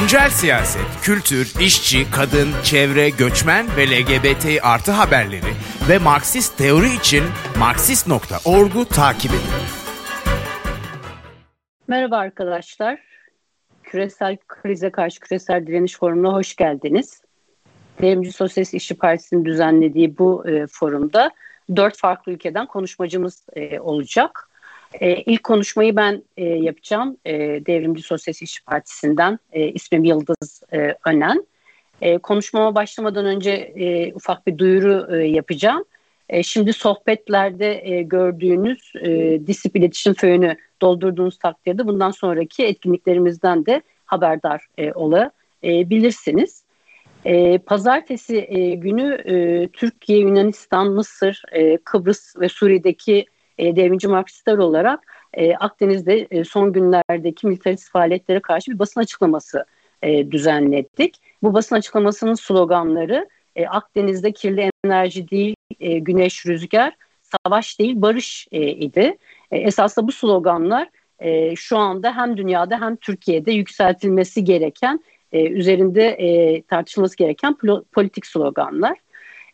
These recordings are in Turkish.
Güncel siyaset, kültür, işçi, kadın, çevre, göçmen ve LGBT artı haberleri ve Marksist teori için Marksist.org'u takip edin. Merhaba arkadaşlar. Küresel krize karşı küresel direniş forumuna hoş geldiniz. Devrimci Sosyalist İşçi Partisi'nin düzenlediği bu e, forumda dört farklı ülkeden konuşmacımız e, olacak. E, ilk konuşmayı ben e, yapacağım. E, Devrimci Sosyalist İşçi Partisi'nden. E, ismim Yıldız e, Önen. E, konuşmama başlamadan önce e, ufak bir duyuru e, yapacağım. E, şimdi sohbetlerde e, gördüğünüz e, disip iletişim föyünü doldurduğunuz takdirde bundan sonraki etkinliklerimizden de haberdar e, olabilirsiniz. E, pazartesi e, günü e, Türkiye, Yunanistan, Mısır, e, Kıbrıs ve Suriye'deki e, devrimci Marksistler olarak e, Akdeniz'de e, son günlerdeki militarist faaliyetlere karşı bir basın açıklaması e, düzenledik. Bu basın açıklamasının sloganları e, Akdeniz'de kirli enerji değil, e, güneş, rüzgar, savaş değil, barış e, idi. E, esasında bu sloganlar e, şu anda hem dünyada hem Türkiye'de yükseltilmesi gereken, e, üzerinde e, tartışılması gereken politik sloganlar.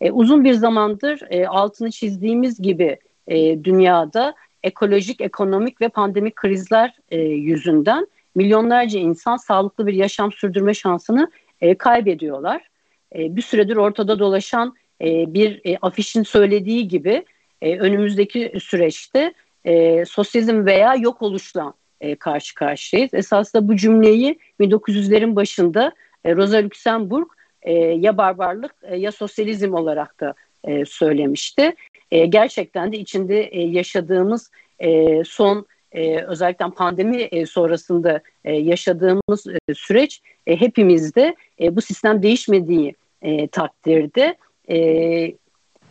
E, uzun bir zamandır e, altını çizdiğimiz gibi e, dünyada ekolojik, ekonomik ve pandemik krizler e, yüzünden milyonlarca insan sağlıklı bir yaşam sürdürme şansını e, kaybediyorlar. E, bir süredir ortada dolaşan e, bir e, afişin söylediği gibi e, önümüzdeki süreçte e, sosyalizm veya yok oluşla e, karşı karşıyayız. Esasında bu cümleyi 1900'lerin başında e, Rosa Luxemburg e, ya barbarlık e, ya sosyalizm olarak da e, söylemişti. E, gerçekten de içinde e, yaşadığımız e, son e, özellikle pandemi e, sonrasında e, yaşadığımız e, süreç e, hepimizde e, bu sistem değişmediği e, takdirde e,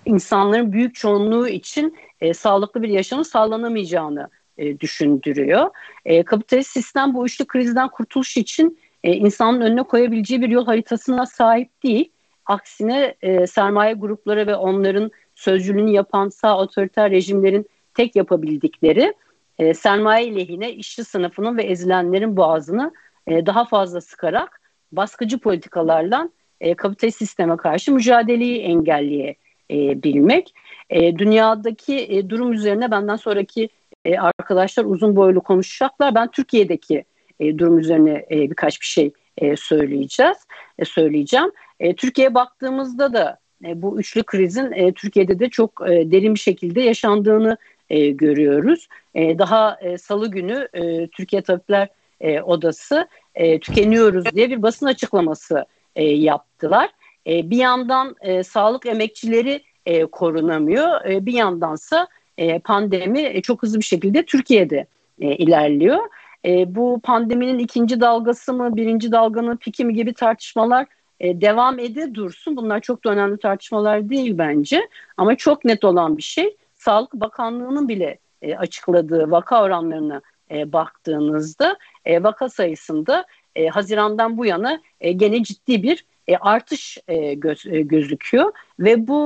insanların büyük çoğunluğu için e, sağlıklı bir yaşamın sağlanamayacağını e, düşündürüyor. E, kapitalist sistem bu üçlü krizden kurtuluş için e, insanın önüne koyabileceği bir yol haritasına sahip değil. Aksine e, sermaye grupları ve onların sözcülüğünü yapan sağ otoriter rejimlerin tek yapabildikleri e, sermaye lehine işçi sınıfının ve ezilenlerin boğazını e, daha fazla sıkarak baskıcı politikalarla e, kapitalist sisteme karşı mücadeleyi engelleyebilmek. E, dünyadaki e, durum üzerine benden sonraki e, arkadaşlar uzun boylu konuşacaklar. Ben Türkiye'deki e, durum üzerine e, birkaç bir şey e, söyleyeceğiz, e, söyleyeceğim. E, Türkiye'ye baktığımızda da e, bu üçlü krizin e, Türkiye'de de çok e, derin bir şekilde yaşandığını e, görüyoruz. E, daha e, Salı günü e, Türkiye Tabipler e, Odası e, tükeniyoruz diye bir basın açıklaması e, yaptılar. E, bir yandan e, sağlık emekçileri e, korunamıyor, e, bir yandansa e, pandemi e, çok hızlı bir şekilde Türkiye'de e, ilerliyor. E, bu pandeminin ikinci dalgası mı, birinci dalganın piki mi gibi tartışmalar e, devam ede dursun. Bunlar çok da önemli tartışmalar değil bence. Ama çok net olan bir şey Sağlık Bakanlığı'nın bile e, açıkladığı vaka oranlarına e, baktığınızda vaka sayısında Haziran'dan bu yana gene ciddi bir artış göz, gözüküyor ve bu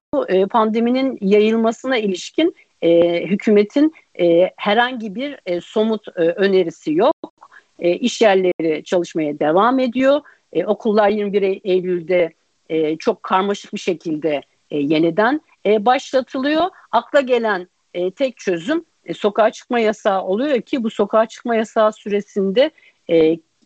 pandeminin yayılmasına ilişkin hükümetin herhangi bir somut önerisi yok. E, yerleri çalışmaya devam ediyor. E, okullar 21 Eylül'de e, çok karmaşık bir şekilde e, yeniden e, başlatılıyor. Akla gelen e, tek çözüm e, sokağa çıkma yasağı oluyor ki bu sokağa çıkma yasağı süresinde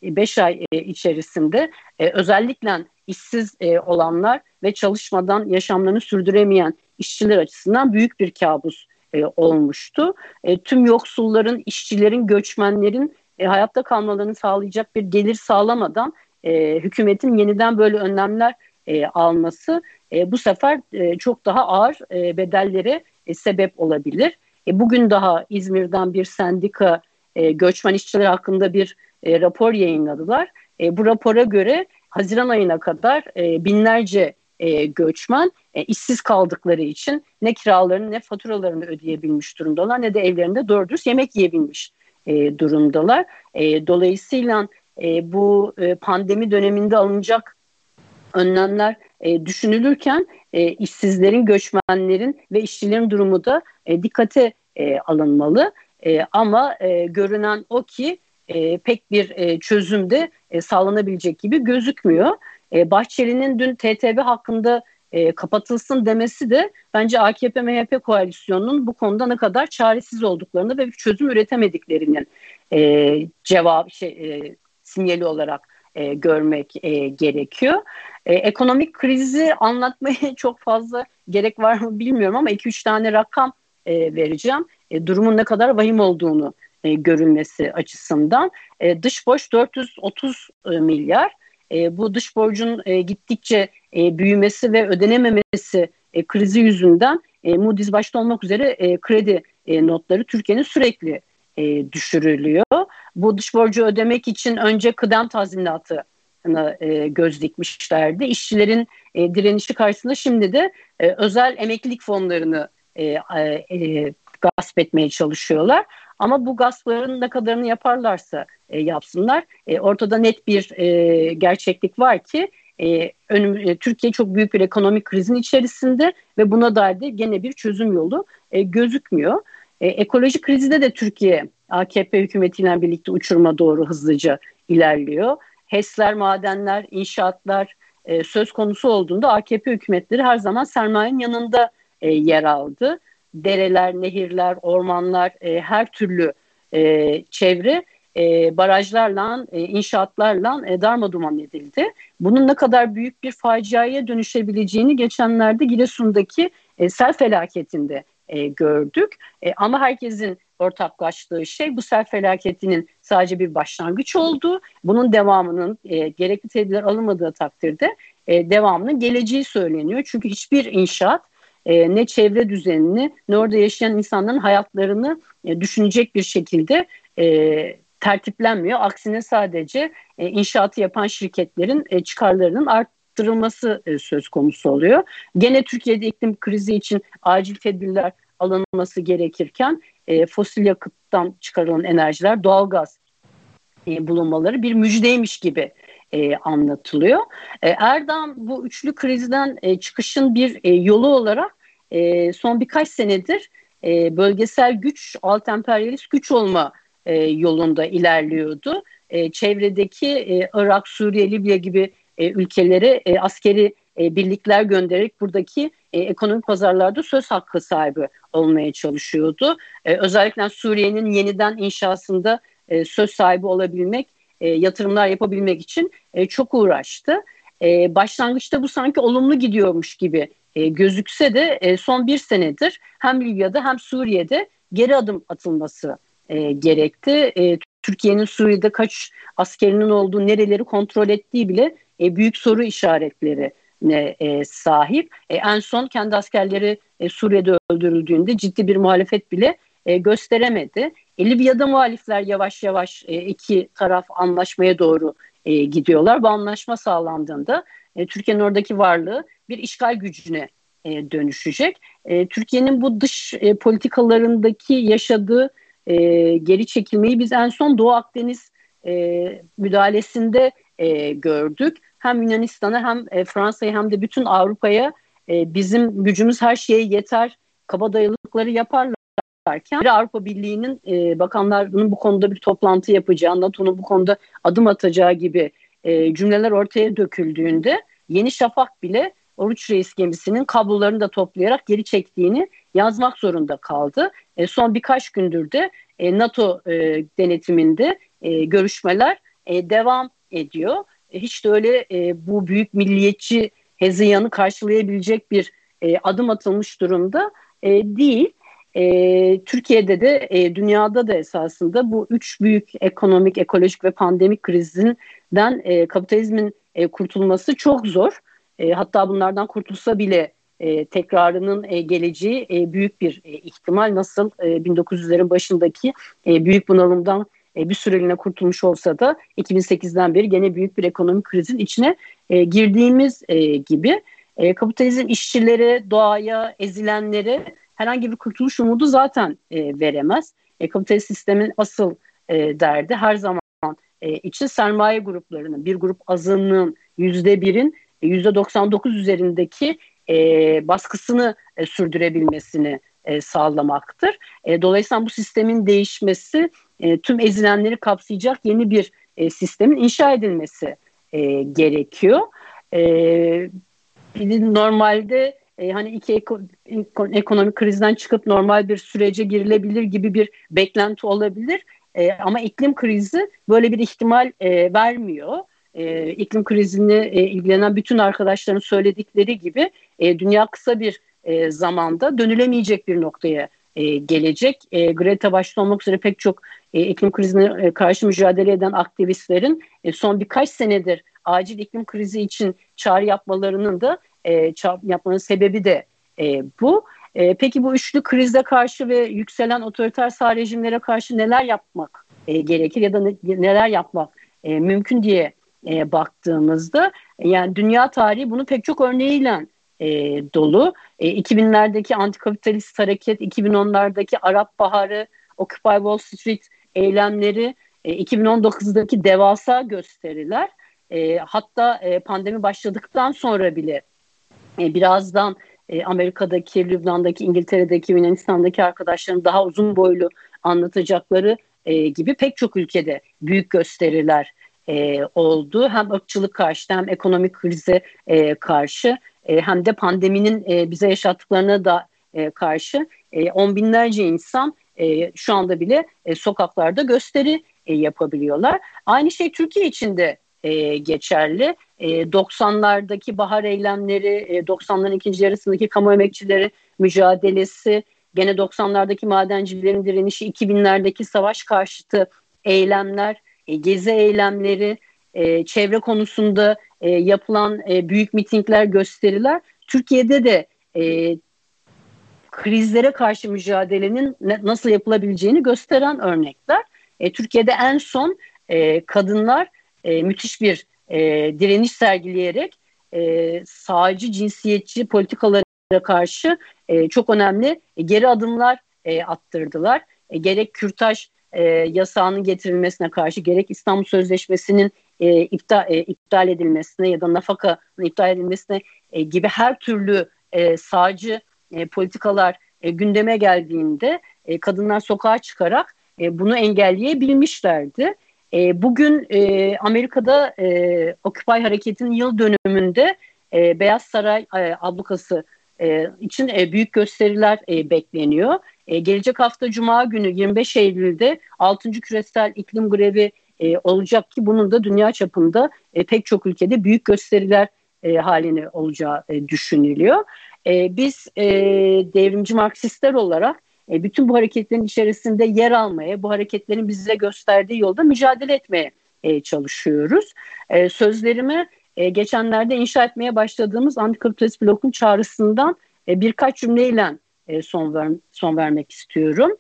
5 e, ay e, içerisinde e, özellikle işsiz e, olanlar ve çalışmadan yaşamlarını sürdüremeyen işçiler açısından büyük bir kabus e, olmuştu. E, tüm yoksulların, işçilerin, göçmenlerin e, hayatta kalmalarını sağlayacak bir gelir sağlamadan e, hükümetin yeniden böyle önlemler e, alması e, bu sefer e, çok daha ağır e, bedellere e, sebep olabilir. E, bugün daha İzmir'den bir sendika e, göçmen işçiler hakkında bir e, rapor yayınladılar. E, bu rapora göre Haziran ayına kadar e, binlerce e, göçmen e, işsiz kaldıkları için ne kiralarını ne faturalarını ödeyebilmiş durumdalar ne de evlerinde doğru yemek yiyebilmiş e, durumdalar. E, dolayısıyla e, bu e, pandemi döneminde alınacak önlemler e, düşünülürken e, işsizlerin, göçmenlerin ve işçilerin durumu da e, dikkate e, alınmalı. E, ama e, görünen o ki e, pek bir e, çözümde e, sağlanabilecek gibi gözükmüyor. E, Bahçeli'nin dün TTB hakkında e, kapatılsın demesi de bence AKP-MHP koalisyonunun bu konuda ne kadar çaresiz olduklarını ve bir çözüm üretemediklerinin e, cevap şey, e, sinyali olarak e, görmek e, gerekiyor. E, ekonomik krizi anlatmaya çok fazla gerek var mı bilmiyorum ama 2-3 tane rakam e, vereceğim. E, durumun ne kadar vahim olduğunu e, görülmesi açısından. E, dış borç 430 e, milyar. E, bu dış borcun e, gittikçe e, büyümesi ve ödenememesi e, krizi yüzünden e, Moody's başta olmak üzere e, kredi e, notları Türkiye'nin sürekli e, düşürülüyor. Bu dış borcu ödemek için önce kıdem tazminatı e, göz dikmişlerdi. İşçilerin e, direnişi karşısında şimdi de e, özel emeklilik fonlarını e, e, gasp etmeye çalışıyorlar. Ama bu gaspların ne kadarını yaparlarsa e, yapsınlar. E, ortada net bir e, gerçeklik var ki e, önüm, e, Türkiye çok büyük bir ekonomik krizin içerisinde ve buna dair de gene bir çözüm yolu e, gözükmüyor. E, ekolojik krizde de Türkiye AKP hükümetiyle birlikte uçurma doğru hızlıca ilerliyor. HES'ler, madenler, inşaatlar e, söz konusu olduğunda AKP hükümetleri her zaman sermayenin yanında e, yer aldı. Dereler, nehirler, ormanlar, e, her türlü e, çevre e, barajlarla, e, inşaatlarla e, darmaduman edildi. Bunun ne kadar büyük bir faciaya dönüşebileceğini geçenlerde Giresun'daki e, sel felaketinde e, gördük. E, ama herkesin ortaklaştığı şey bu sel felaketinin sadece bir başlangıç olduğu, bunun devamının e, gerekli tedbirler alınmadığı takdirde e, devamının geleceği söyleniyor. Çünkü hiçbir inşaat e, ne çevre düzenini ne orada yaşayan insanların hayatlarını e, düşünecek bir şekilde e, tertiplenmiyor. Aksine sadece e, inşaatı yapan şirketlerin e, çıkarlarının arttırılması e, söz konusu oluyor. Gene Türkiye'de iklim krizi için acil tedbirler alınması gerekirken e, fosil yakıttan çıkarılan enerjiler, doğalgaz e, bulunmaları bir müjdeymiş gibi e, anlatılıyor. Erdoğan bu üçlü krizden çıkışın bir yolu olarak son birkaç senedir bölgesel güç, alt emperyalist güç olma yolunda ilerliyordu. Çevredeki Irak, Suriye, Libya gibi e, ülkelere e, askeri e, birlikler göndererek buradaki e, ekonomik pazarlarda söz hakkı sahibi olmaya çalışıyordu. E, özellikle Suriye'nin yeniden inşasında e, söz sahibi olabilmek, e, yatırımlar yapabilmek için e, çok uğraştı. E, başlangıçta bu sanki olumlu gidiyormuş gibi e, gözükse de e, son bir senedir hem Libya'da hem Suriye'de geri adım atılması e, gerekti. E, Türkiye'nin Suriye'de kaç askerinin olduğu, nereleri kontrol ettiği bile e, büyük soru işaretleri e, sahip. E, en son kendi askerleri e, Suriye'de öldürüldüğünde ciddi bir muhalefet bile e, gösteremedi. E, Libya'da muhalifler yavaş yavaş e, iki taraf anlaşmaya doğru e, gidiyorlar. Bu anlaşma sağlandığında e, Türkiye'nin oradaki varlığı bir işgal gücüne e, dönüşecek. E, Türkiye'nin bu dış e, politikalarındaki yaşadığı e, geri çekilmeyi biz en son Doğu Akdeniz e, müdahalesinde e, gördük. Hem Yunanistan'a hem e, Fransa'ya hem de bütün Avrupa'ya e, bizim gücümüz her şeye yeter kabadayılıkları yaparlarken Avrupa Birliği'nin e, bakanlarının bu konuda bir toplantı yapacağı, NATO'nun bu konuda adım atacağı gibi e, cümleler ortaya döküldüğünde Yeni Şafak bile Oruç Reis gemisinin kablolarını da toplayarak geri çektiğini yazmak zorunda kaldı. E, son birkaç gündür de e, NATO e, denetiminde e, görüşmeler e, devam ediyor. E, hiç de öyle e, bu büyük milliyetçi hezeyanı karşılayabilecek bir e, adım atılmış durumda e, değil. E, Türkiye'de de e, dünyada da esasında bu üç büyük ekonomik, ekolojik ve pandemik krizinden e, kapitalizmin e, kurtulması çok zor. E, hatta bunlardan kurtulsa bile e, tekrarının e, geleceği e, büyük bir e, ihtimal. Nasıl e, 1900'lerin başındaki e, büyük bunalımdan e, bir süreliğine kurtulmuş olsa da 2008'den beri gene büyük bir ekonomik krizin içine e, girdiğimiz e, gibi e, kapitalizm işçileri, doğaya, ezilenlere herhangi bir kurtuluş umudu zaten e, veremez. E, kapitalist sistemin asıl e, derdi her zaman e, için sermaye gruplarının, bir grup azınlığın yüzde birin yüzde 99 üzerindeki e, baskısını e, sürdürebilmesini e, sağlamaktır. E, dolayısıyla bu sistemin değişmesi e, tüm ezilenleri kapsayacak yeni bir e, sistemin inşa edilmesi e, gerekiyor. E, normalde e, hani iki eko, ekonomik krizden çıkıp normal bir sürece girilebilir gibi bir beklenti olabilir. E, ama iklim krizi böyle bir ihtimal e, vermiyor. E, iklim krizini e, ilgilenen bütün arkadaşların söyledikleri gibi e, dünya kısa bir e, zamanda dönülemeyecek bir noktaya e, gelecek. E, Greta başta olmak üzere pek çok e, iklim krizine e, karşı mücadele eden aktivistlerin e, son birkaç senedir acil iklim krizi için çağrı yapmalarının da e, yapmanın sebebi de e, bu. E, peki bu üçlü krize karşı ve yükselen otoriter sağ rejimlere karşı neler yapmak e, gerekir ya da ne, neler yapmak e, mümkün diye e, baktığımızda yani dünya tarihi bunu pek çok örneğiyle e, dolu. E, 2000'lerdeki antikapitalist hareket, 2010'lardaki Arap Baharı, Occupy Wall Street eylemleri, e, 2019'daki devasa gösteriler, e, hatta e, pandemi başladıktan sonra bile e, birazdan e, Amerika'daki, Lübnan'daki, İngiltere'deki, Yunanistan'daki arkadaşların daha uzun boylu anlatacakları e, gibi pek çok ülkede büyük gösteriler e, oldu. Hem ırkçılık karşı hem ekonomik krize e, karşı e, hem de pandeminin e, bize yaşattıklarına da e, karşı on binlerce insan şu anda bile sokaklarda gösteri yapabiliyorlar. Aynı şey Türkiye için de geçerli. E, 90'lardaki bahar eylemleri, e, 90'ların ikinci yarısındaki kamu emekçileri mücadelesi, gene 90'lardaki madencilerin direnişi, 2000'lerdeki savaş karşıtı eylemler, e, gezi eylemleri, e, çevre konusunda e, yapılan e, büyük mitingler, gösteriler Türkiye'de de e, krizlere karşı mücadelenin ne, nasıl yapılabileceğini gösteren örnekler. E, Türkiye'de en son e, kadınlar e, müthiş bir e, direniş sergileyerek e, sağcı cinsiyetçi politikalara karşı e, çok önemli e, geri adımlar e, attırdılar. E, gerek kürtaj e, yasağının getirilmesine karşı gerek İstanbul Sözleşmesi'nin e, iptal, e, iptal edilmesine ya da nafakanın iptal edilmesine e, gibi her türlü e, sağcı e, politikalar e, gündeme geldiğinde e, kadınlar sokağa çıkarak e, bunu engelleyebilmişlerdi. E, bugün e, Amerika'da e, Occupy hareketinin yıl dönümünde e, Beyaz Saray e, ablukası e, için e, büyük gösteriler e, bekleniyor. E, gelecek hafta Cuma günü 25 Eylül'de 6. küresel iklim grevi e, olacak ki bunun da dünya çapında e, pek çok ülkede büyük gösteriler e, halini olacağı e, düşünülüyor. E, biz e, devrimci Marksistler olarak e, bütün bu hareketlerin içerisinde yer almaya, bu hareketlerin bize gösterdiği yolda mücadele etmeye e, çalışıyoruz. E, sözlerimi e, geçenlerde inşa etmeye başladığımız antikapitalist blokun çağrısından e, birkaç cümleyle e, son, ver, son vermek istiyorum.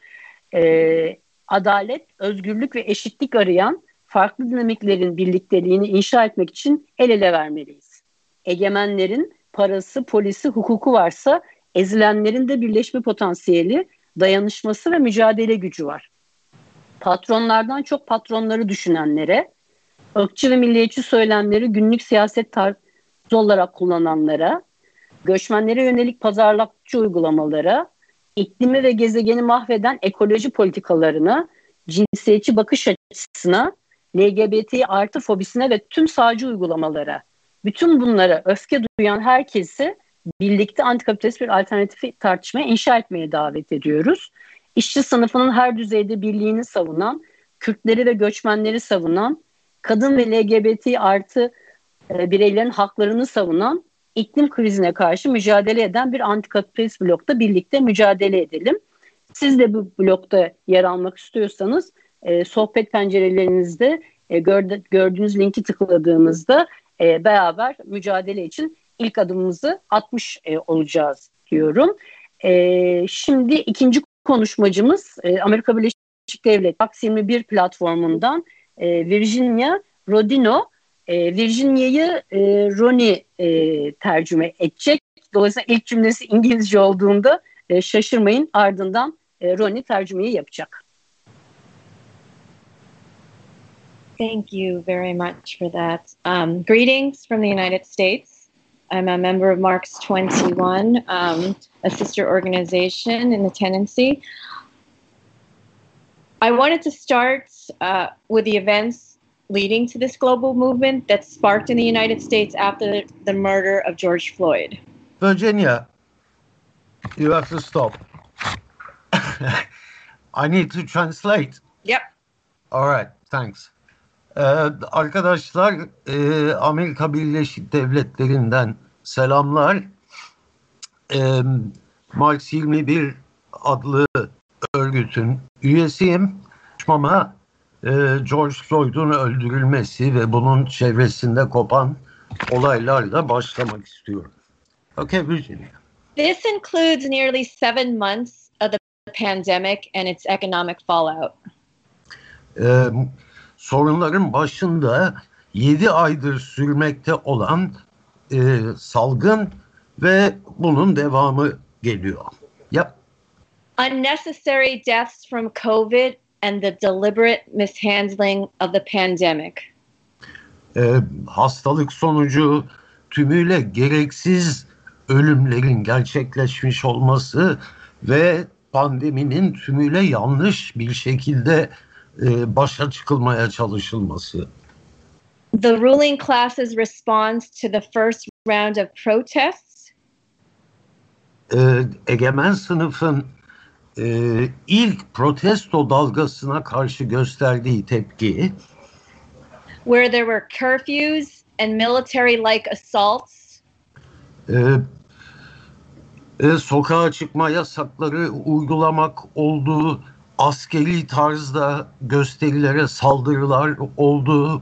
E, adalet, özgürlük ve eşitlik arayan farklı dinamiklerin birlikteliğini inşa etmek için el ele vermeliyiz. Egemenlerin parası, polisi, hukuku varsa ezilenlerin de birleşme potansiyeli, dayanışması ve mücadele gücü var. Patronlardan çok patronları düşünenlere, ırkçı ve milliyetçi söylemleri günlük siyaset tarzı olarak kullananlara, göçmenlere yönelik pazarlıkçı uygulamalara, iklimi ve gezegeni mahveden ekoloji politikalarına, cinsiyetçi bakış açısına, LGBT artı fobisine ve tüm sağcı uygulamalara, bütün bunlara öfke duyan herkesi birlikte antikapitalist bir alternatifi tartışmaya inşa etmeye davet ediyoruz. İşçi sınıfının her düzeyde birliğini savunan, Kürtleri ve göçmenleri savunan, kadın ve LGBT artı e, bireylerin haklarını savunan, iklim krizine karşı mücadele eden bir antikapitalist blokta birlikte mücadele edelim. Siz de bu blokta yer almak istiyorsanız e, sohbet pencerelerinizde e, gördü, gördüğünüz linki tıkladığımızda e, beraber mücadele için ilk adımımızı atmış e, olacağız diyorum. E, şimdi ikinci konuşmacımız e, Amerika Birleşik Devletleri Fox 21 platformundan e, Virginia Rodino. E, Virginia'yı e, Roni e, tercüme edecek. Dolayısıyla ilk cümlesi İngilizce olduğunda e, şaşırmayın ardından e, Roni tercümeyi yapacak. Thank you very much for that. Um, greetings from the United States. I'm a member of Marks 21, um, a sister organization in the tenancy. I wanted to start uh, with the events leading to this global movement that sparked in the United States after the murder of George Floyd. Virginia, you have to stop. I need to translate. Yep. All right, thanks. Ee, arkadaşlar e, Amerika Birleşik Devletleri'nden selamlar. Ee, Marx 21 adlı örgütün üyesiyim. Ama e, George Floyd'un öldürülmesi ve bunun çevresinde kopan olaylarla başlamak istiyorum. Okay, Virginia. This includes nearly seven months of the pandemic and its economic fallout. Ee, sorunların başında 7 aydır sürmekte olan e, salgın ve bunun devamı geliyor. Yep. Unnecessary deaths from COVID and the deliberate mishandling of the pandemic. Ee, hastalık sonucu tümüyle gereksiz ölümlerin gerçekleşmiş olması ve pandeminin tümüyle yanlış bir şekilde e, başa çıkılmaya çalışılması. The ruling class's response to the first round of protests? Ee, egemen sınıfın e, ilk protesto dalgasına karşı gösterdiği tepki. Where there were curfews and military-like assaults? E, e, sokağa çıkma yasakları uygulamak olduğu askeri tarzda gösterilere saldırılar olduğu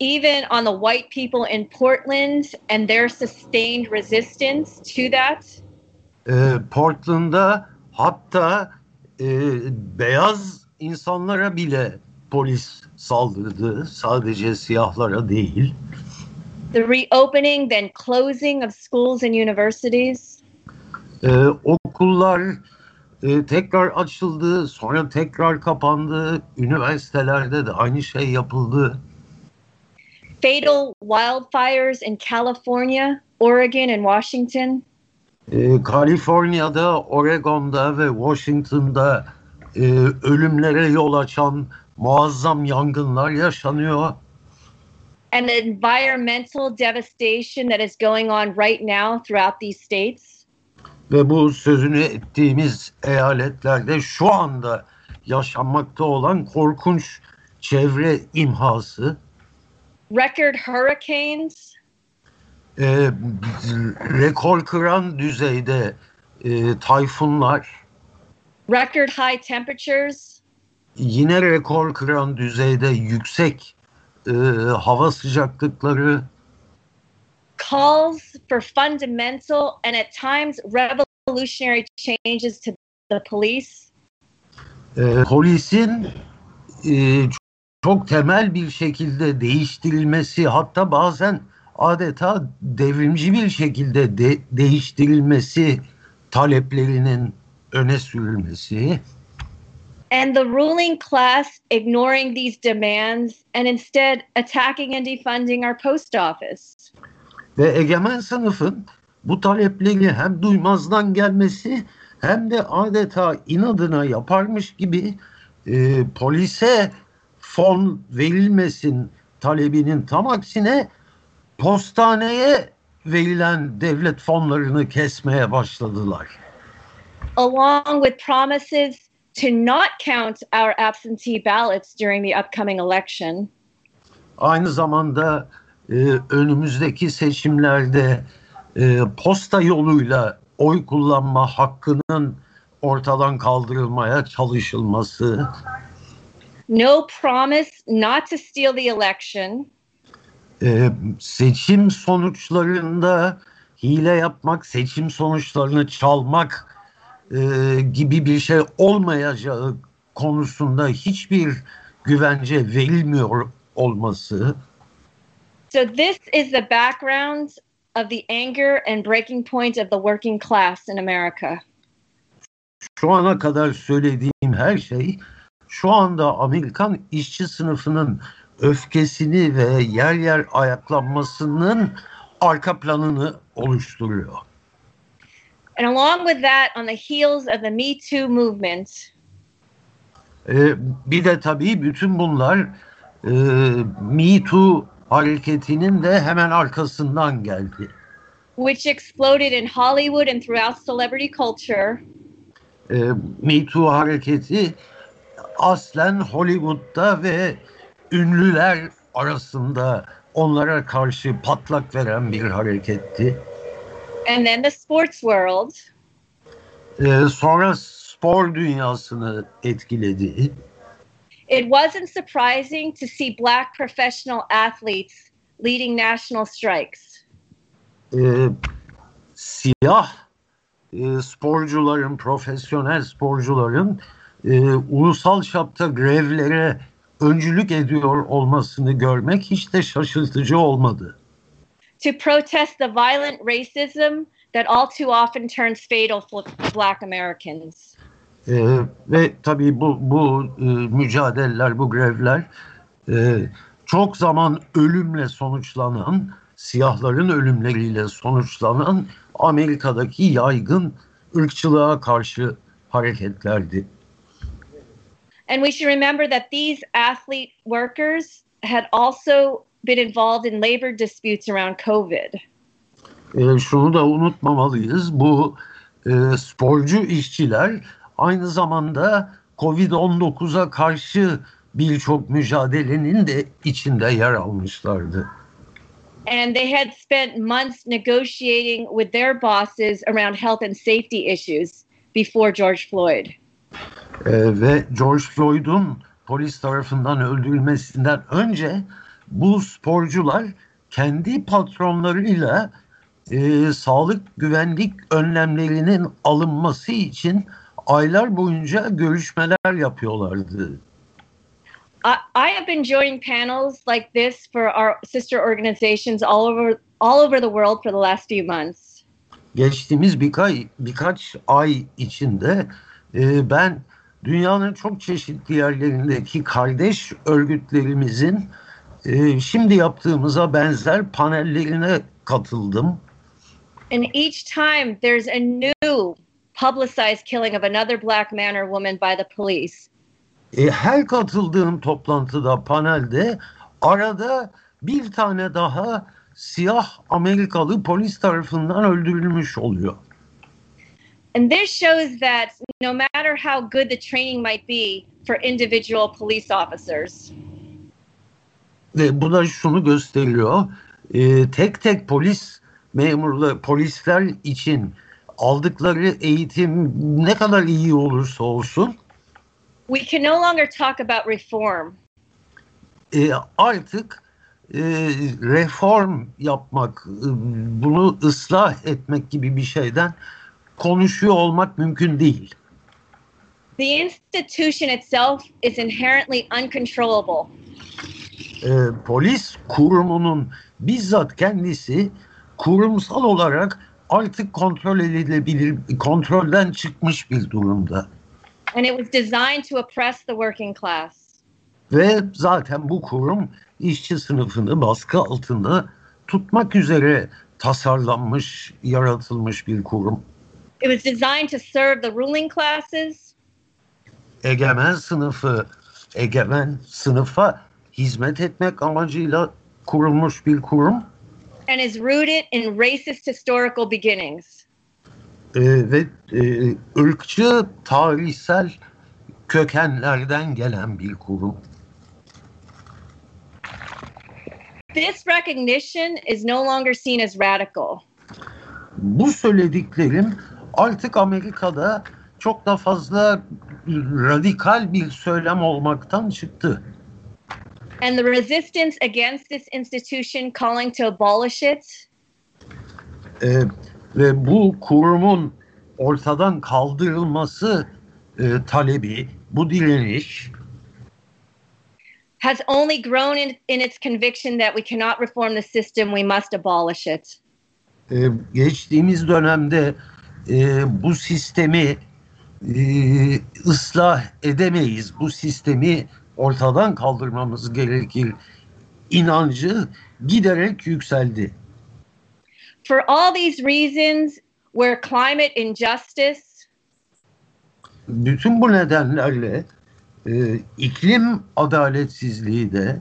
even on the white people in Portland and their sustained resistance to that. e, Portland'da hatta e, beyaz insanlara bile polis saldırdı. Sadece siyahlara değil. The reopening, then closing of schools and universities. E, okullar e, tekrar açıldı, sonra tekrar kapandı. Üniversitelerde de aynı şey yapıldı. Fatal wildfires in California, Oregon, and Washington. E, Kaliforniya'da, Oregon'da ve Washington'da e, ölümlere yol açan muazzam yangınlar yaşanıyor. And the environmental devastation that is going on right now throughout these states. Ve bu sözünü ettiğimiz eyaletlerde şu anda yaşanmakta olan korkunç çevre imhası, Record hurricanes, e, rekor kıran düzeyde e, tayfunlar, record high temperatures, yine rekor kıran düzeyde yüksek e, hava sıcaklıkları, calls for fundamental and at times revolutionary changes to the police. e, polisin e, çok temel bir şekilde değiştirilmesi hatta bazen adeta devrimci bir şekilde de, değiştirilmesi taleplerinin öne sürülmesi And the ruling class ignoring these demands and instead attacking and defunding our post office. Ve egemen sınıfın bu talepleri hem duymazdan gelmesi hem de adeta inadına yaparmış gibi e, polise fon verilmesin talebinin tam aksine postaneye verilen devlet fonlarını kesmeye başladılar. along with promises to not count our absentee ballots during the upcoming election. Aynı zamanda e, önümüzdeki seçimlerde e, posta yoluyla oy kullanma hakkının ortadan kaldırılmaya çalışılması, No promise not to steal the election. e, seçim sonuçlarında hile yapmak, seçim sonuçlarını çalmak e, gibi bir şey olmayacağı konusunda hiçbir güvence verilmiyor olması. So, this is the background of the anger and breaking point of the working class in America. Şu ana kadar söylediğim her şey şu anda Amerikan işçi sınıfının öfkesini ve yer yer ayaklanmasının arka planını oluşturuyor. And along with that, on the heels of the Me Too movement, Ee, bir de tabii bütün bunlar e, Me Too hareketinin de hemen arkasından geldi. which exploded in Hollywood and throughout celebrity culture, Ee, Me Too hareketi aslen Hollywood'da ve ünlüler arasında onlara karşı patlak veren bir hareketti. and then the sports world, Ee, sonra spor dünyasını etkiledi. It wasn't surprising to see Black professional athletes leading national strikes. Ee, siyah e, sporcuların, profesyonel sporcuların e, ulusal çapta grevlere öncülük ediyor olmasını görmek hiç de şaşırtıcı olmadı. to protest the violent racism that all too often turns fatal for Black Americans. Ee, ve tabii bu, bu e, mücadeleler, bu grevler e, çok zaman ölümle sonuçlanan, siyahların ölümleriyle sonuçlanan Amerika'daki yaygın ırkçılığa karşı hareketlerdi. And we should remember that these athlete workers had also been involved in labor disputes around COVID. E, şunu da unutmamalıyız. Bu e, sporcu işçiler aynı zamanda Covid-19'a karşı birçok mücadelenin de içinde yer almışlardı. And they had spent months negotiating with their bosses around health and safety issues before George Floyd. E, ve George Floyd'un polis tarafından öldürülmesinden önce bu sporcular kendi patronlarıyla e, sağlık güvenlik önlemlerinin alınması için aylar boyunca görüşmeler yapıyorlardı. I, I have been joining panels like this for our sister organizations all over all over the world for the last few months. Geçtiğimiz birkaç, birkaç ay içinde e, ben dünyanın çok çeşitli yerlerindeki kardeş örgütlerimizin e, şimdi yaptığımıza benzer panellerine katıldım. And each time there's a new publicized killing of another black man or woman by the police. E, her katıldığım toplantıda, panelde arada bir tane daha siyah Amerikalı polis tarafından öldürülmüş oluyor. And this shows that no matter how good the training might be for individual police officers, Ve bu da şunu gösteriyor. e, tek tek polis memurları, polisler için aldıkları eğitim ne kadar iyi olursa olsun we can no longer talk about reform. e, artık e, reform yapmak, e, bunu ıslah etmek gibi bir şeyden konuşuyor olmak mümkün değil. The institution itself is inherently uncontrollable. E, polis kurumunun bizzat kendisi kurumsal olarak artık kontrol edilebilir, kontrolden çıkmış bir durumda. And it was designed to oppress the working class. Ve zaten bu kurum işçi sınıfını baskı altında tutmak üzere tasarlanmış, yaratılmış bir kurum. It was designed to serve the ruling classes Egemen sınıfı, egemen sınıfa hizmet etmek amacıyla kurulmuş bir kurum. And is rooted in racist historical beginnings. Ee, ve e, ırkçı tarihsel kökenlerden gelen bir kurum. This recognition is no longer seen as radical. Bu söylediklerim artık Amerika'da çok da fazla radikal bir söylem olmaktan çıktı. And the resistance against this institution calling to abolish it Ee, ve bu kurumun ortadan kaldırılması e, talebi, bu direniş has only grown in, in its conviction that we cannot reform the system, we must abolish it. e, geçtiğimiz dönemde e, bu sistemi e, ıslah edemeyiz. Bu sistemi ortadan kaldırmamız gerekir. İnancı giderek yükseldi. For all these reasons, where climate injustice, Bütün bu nedenlerle e, iklim adaletsizliği de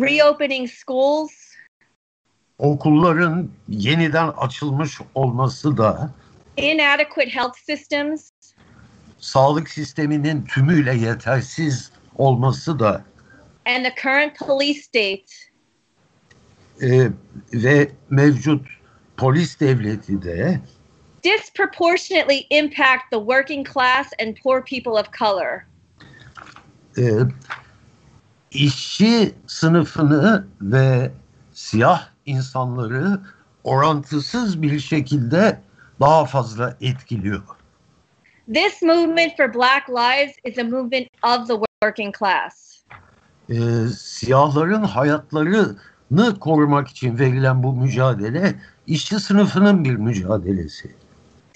reopening schools, okulların yeniden açılmış olması da inadequate health systems, sağlık sisteminin tümüyle yetersiz olması da and the current police state e, ve mevcut polis devleti de disproportionately impact the working class and poor people of color. e, işçi sınıfını ve siyah insanları orantısız bir şekilde daha fazla etkiliyor. This movement for Black lives is a movement of the working class. E, siyahların hayatlarını korumak için verilen bu mücadele işçi sınıfının bir mücadelesi.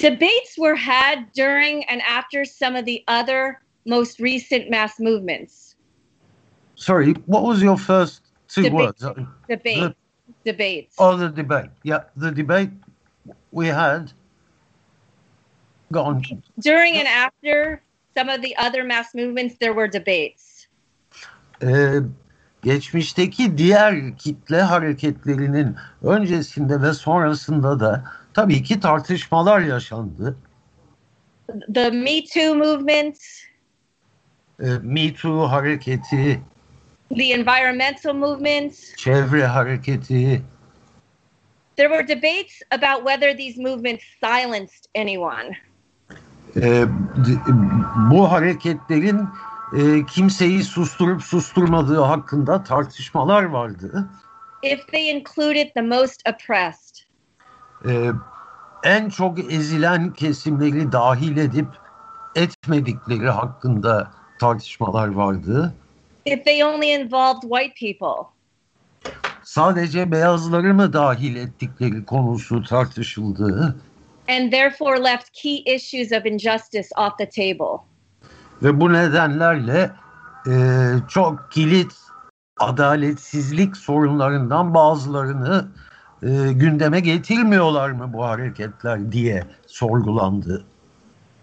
Debates were had during and after some of the other most recent mass movements. Sorry, what was your first two Debate. words? Debate. Debates. Oh, the debate. Yeah, the debate we had. Go on. During and after some of the other mass movements, there were debates. Ee, geçmişteki diğer kitle hareketlerinin öncesinde ve sonrasında da tabii ki tartışmalar yaşandı. The Me Too movement, Ee, Me Too hareketi, the environmental movement. çevre hareketi, There were debates about whether these movements silenced anyone. E, d- bu hareketlerin e, kimseyi susturup susturmadığı hakkında tartışmalar vardı. If they included the most oppressed. e, en çok ezilen kesimleri dahil edip etmedikleri hakkında tartışmalar vardı. If they only involved white people. Sadece beyazları mı dahil ettikleri konusu tartışıldı And therefore left key issues of injustice off the table. ve bu nedenlerle e, çok kilit adaletsizlik sorunlarından bazılarını e, gündeme getirmiyorlar mı bu hareketler diye sorgulandı.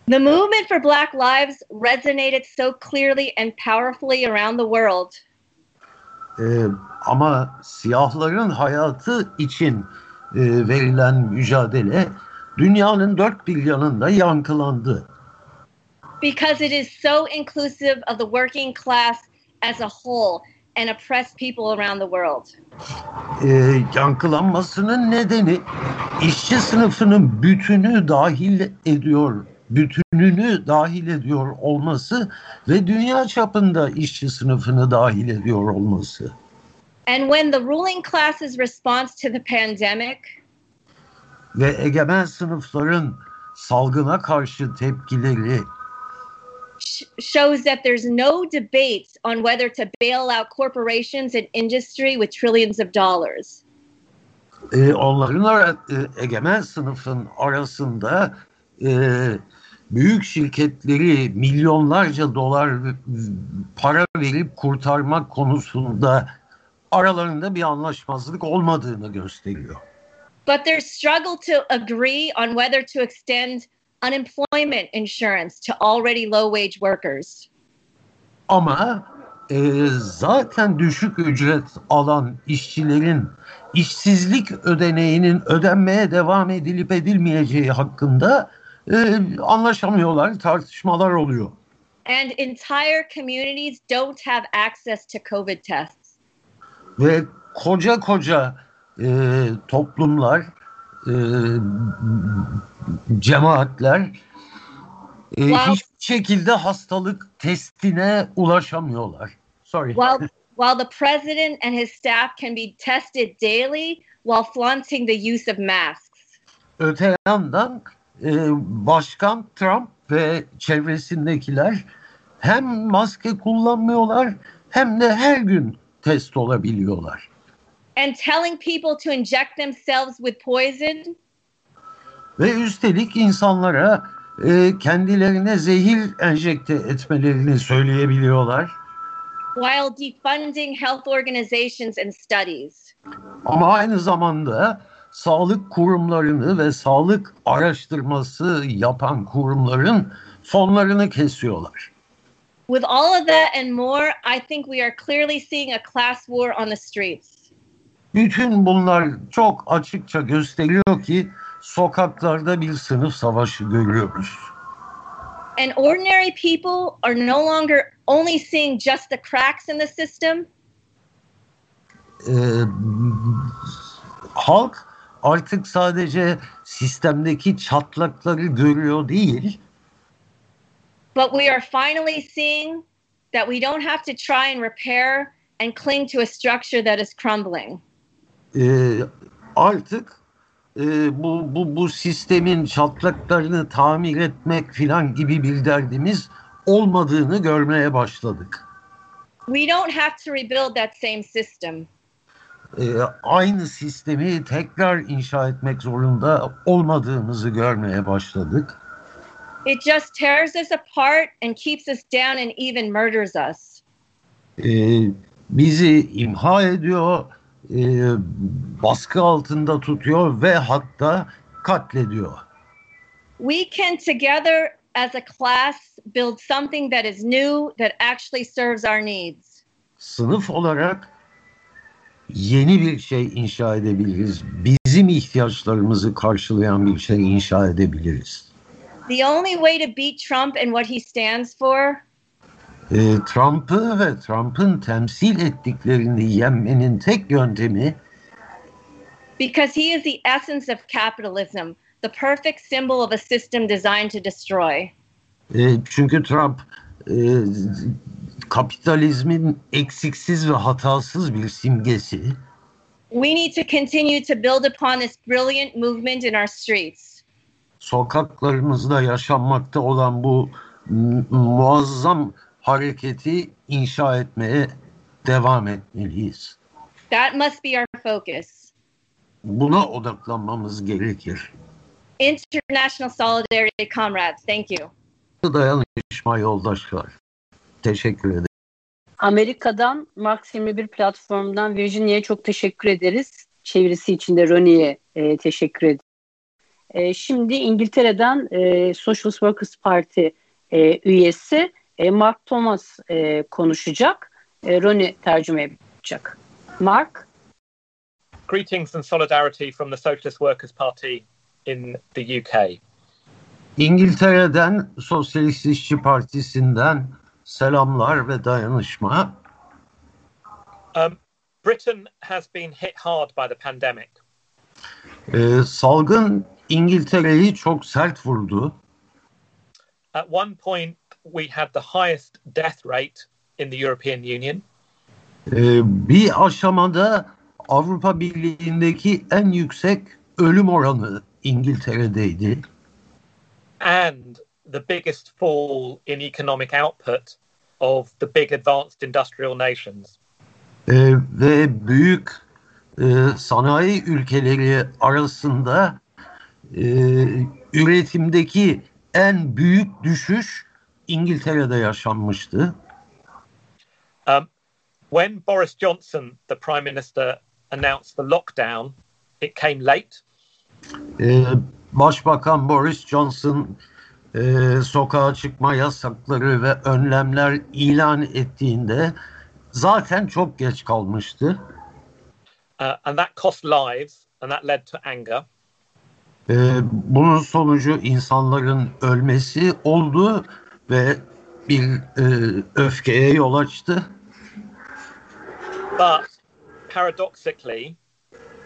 The movement for Black Lives resonated so clearly and powerfully around the world Ee, ama siyahların hayatı için e, verilen mücadele dünyanın dört bir yanında yankılandı. because it is so inclusive of the working class as a whole and oppressed people around the world. Ee, yankılanmasının nedeni işçi sınıfının bütünü dahil ediyor, bütününü dahil ediyor olması ve dünya çapında işçi sınıfını dahil ediyor olması. And when the ruling class's response to the pandemic Ve egemen sınıfların salgına karşı tepkileri sh- shows that there's no debate on whether to bail out corporations and industry with trillions of dollars. e, onların ara, e, egemen sınıfın arasında e, büyük şirketleri milyonlarca dolar para verip kurtarmak konusunda aralarında bir anlaşmazlık olmadığını gösteriyor. But their struggle to agree on whether to extend unemployment insurance to already low wage workers. Ama e, zaten düşük ücret alan işçilerin işsizlik ödeneğinin ödenmeye devam edilip edilmeyeceği hakkında e, anlaşamıyorlar, tartışmalar oluyor. And entire communities don't have access to COVID tests. Ve koca koca e, toplumlar, e, cemaatler e, hiçbir şekilde hastalık testine ulaşamıyorlar. Sorry. While while the president and his staff can be tested daily while flaunting the use of masks. Öte yandan e, Başkan Trump ve çevresindekiler hem maske kullanmıyorlar hem de her gün test olabiliyorlar. And telling people to inject themselves with poison Ve üstelik insanlara e, kendilerine zehir enjekte etmelerini söyleyebiliyorlar. while defunding health organizations and studies. Ama aynı zamanda sağlık kurumlarını ve sağlık araştırması yapan kurumların fonlarını kesiyorlar. With all of that and more, I think we are clearly seeing a class war on the streets. Bütün bunlar çok açıkça gösteriyor ki sokaklarda bir sınıf savaşı görüyoruz. And ordinary people are no longer only seeing just the cracks in the system, Ee, halk artık sadece sistemdeki çatlakları görüyor değil, but we are finally seeing that we don't have to try and repair and cling to a structure that is crumbling. Ee, artık e, bu, bu, bu sistemin çatlaklarını tamir etmek filan gibi bir derdimiz olmadığını görmeye başladık. We don't have to rebuild that same system. Ee, aynı sistemi tekrar inşa etmek zorunda olmadığımızı görmeye başladık. It just tears us apart and keeps us down and even murders us. Ee, bizi imha ediyor, e, baskı altında tutuyor ve hatta katlediyor. We can together as a class build something that is new that actually serves our needs. Sınıf olarak yeni bir şey inşa edebiliriz. Bizim ihtiyaçlarımızı karşılayan bir şey inşa edebiliriz. The only way to beat Trump and what he stands for Ee, Trump'ı ve Trump'ın temsil ettiklerini yenmenin tek yöntemi because he is the essence of capitalism, the perfect symbol of a system designed to destroy. e, çünkü Trump e, kapitalizmin eksiksiz ve hatasız bir simgesi. We need to continue to build upon this brilliant movement in our streets. Sokaklarımızda yaşanmakta olan bu mu- muazzam hareketi inşa etmeye devam etmeliyiz. That must be our focus. Buna odaklanmamız gerekir. International solidarity, comrades. Thank you. Dayanışma yoldaşlar. Teşekkür ederim. Amerika'dan Max 21 platformdan Virginia'ya çok teşekkür ederiz. Çevirisi için de Ronnie'ye e, teşekkür ederiz. E, şimdi İngiltere'den e, Socialist Workers Party e, üyesi e, Mark Thomas e, konuşacak. E, Ronnie tercüme yapacak. Mark, Greetings and solidarity from the Socialist Workers' Party in the UK. İngiltere'den Sosyalist İşçi Partisi'nden selamlar ve dayanışma. Um, Britain has been hit hard by the pandemic. Ee, salgın İngiltere'yi çok sert vurdu. At one point, we had the highest death rate in the European Union. Ee, bir aşamada Avrupa Birliği'ndeki en yüksek ölüm oranı İngiltere'deydi. and the biggest fall in economic output of the big advanced industrial nations. Ee, ve büyük e, sanayi ülkeleri arasında e, üretimdeki en büyük düşüş İngiltere'de yaşanmıştı. Um, when Boris Johnson, the Prime Minister, announced the lockdown, it came late. Ee, Başbakan Boris Johnson e, sokağa çıkma yasakları ve önlemler ilan ettiğinde zaten çok geç kalmıştı. Uh, and that cost lives and that led to anger. Ee, bunun sonucu insanların ölmesi oldu ve bir e, öfkeye yol açtı. But paradoxically,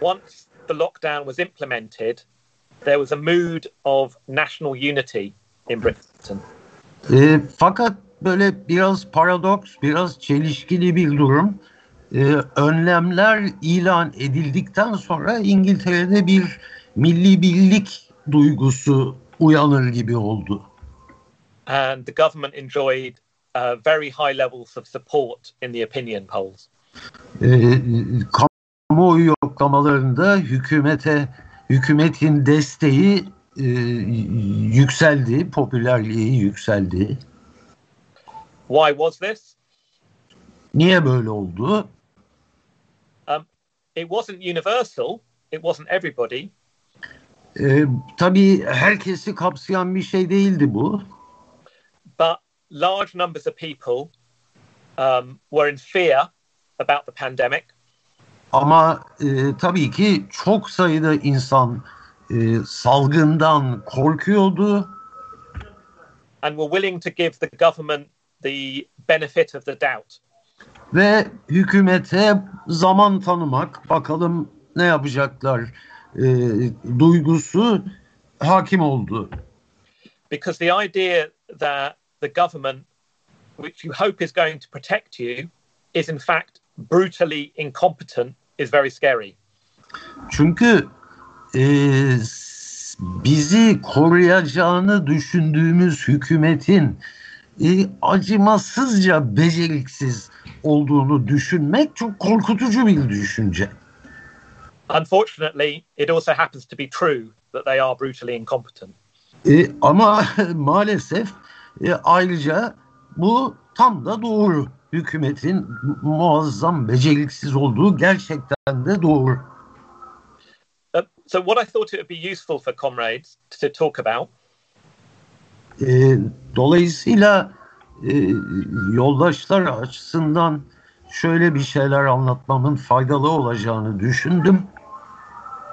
once the lockdown was implemented, there was a mood of national unity in Britain. E, fakat böyle biraz paradoks, biraz çelişkili bir durum. E, önlemler ilan edildikten sonra İngiltere'de bir milli birlik duygusu uyanır gibi oldu. And the government enjoyed uh, very high levels of support in the opinion polls. E, kamuoyu yoklamalarında hükümete hükümetin desteği e, yükseldi, popülerliği yükseldi. Why was this? Niye böyle oldu? It wasn't universal, it wasn't everybody. E, tabii herkesi kapsayan bir şey değildi bu. Large numbers of people um, were in fear about the pandemic. Ama e, tabii ki çok sayıda insan e, salgından korkuyordu and were willing to give the government the benefit of the doubt. ve hükümete zaman tanımak, bakalım ne yapacaklar e, duygusu hakim oldu. Because the idea that the government, which you hope is going to protect you, is in fact brutally incompetent is very scary. Çünkü e, bizi koruyacağını düşündüğümüz hükümetin e, acımasızca beceriksiz olduğunu düşünmek çok korkutucu bir düşünce. Unfortunately, it also happens to be true that they are brutally incompetent. E, ama maalesef e, ayrıca bu tam da doğru. Hükümetin muazzam beceriksiz olduğu gerçekten de doğru. Uh, so, what I thought it would be useful for comrades to talk about E, dolayısıyla e, yoldaşlar açısından şöyle bir şeyler anlatmamın faydalı olacağını düşündüm.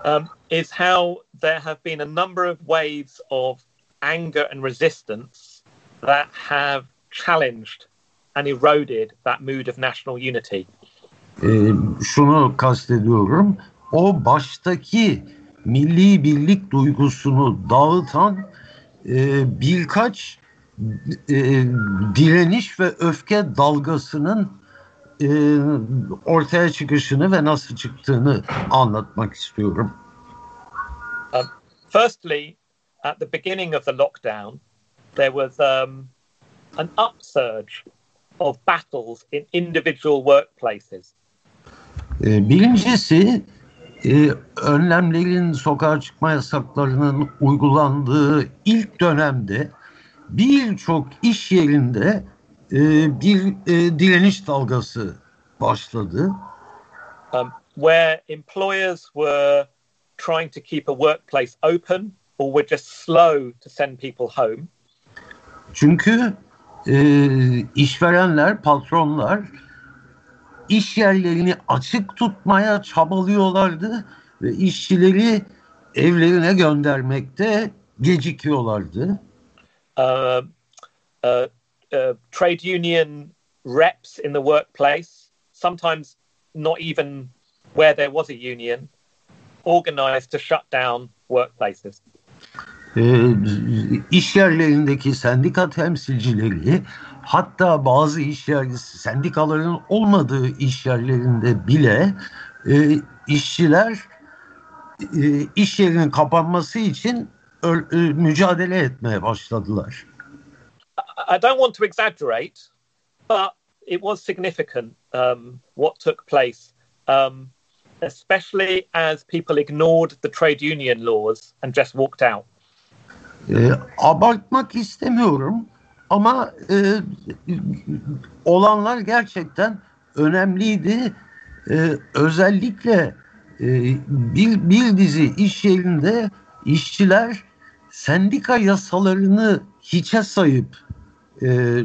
um, is how there have been a number of waves of anger and resistance that have challenged and eroded that mood of national unity. E, şunu kastediyorum. O baştaki milli birlik duygusunu dağıtan e, birkaç e, direniş ve öfke dalgasının e, ortaya çıkışını ve nasıl çıktığını anlatmak istiyorum. Firstly, at the beginning of the lockdown, there was um, an upsurge of battles in individual workplaces. Birincisi e, önlemlerin sokağa çıkma yasaklarının uygulandığı ilk dönemde birçok iş yerinde e, bir e, direniş dalgası başladı. um, where employers were trying to keep a workplace open or were just slow to send people home. Çünkü e, işverenler, patronlar iş yerlerini açık tutmaya çabalıyorlardı ve işçileri evlerine göndermekte gecikiyorlardı. Uh, uh, uh, trade union reps in the workplace, sometimes not even where there was a union, organized to shut down workplaces. E, iş yerlerindeki sendika temsilcileri hatta bazı iş yer sendikaların olmadığı iş yerlerinde bile e, işçiler e, iş yerinin kapanması için ö- e, mücadele etmeye başladılar. I don't want to exaggerate, but it was significant um, what took place, um, especially as people ignored the trade union laws and just walked out. E, abartmak istemiyorum ama e, olanlar gerçekten önemliydi. E, özellikle e, bir, bir dizi iş yerinde işçiler sendika yasalarını hiçe sayıp e,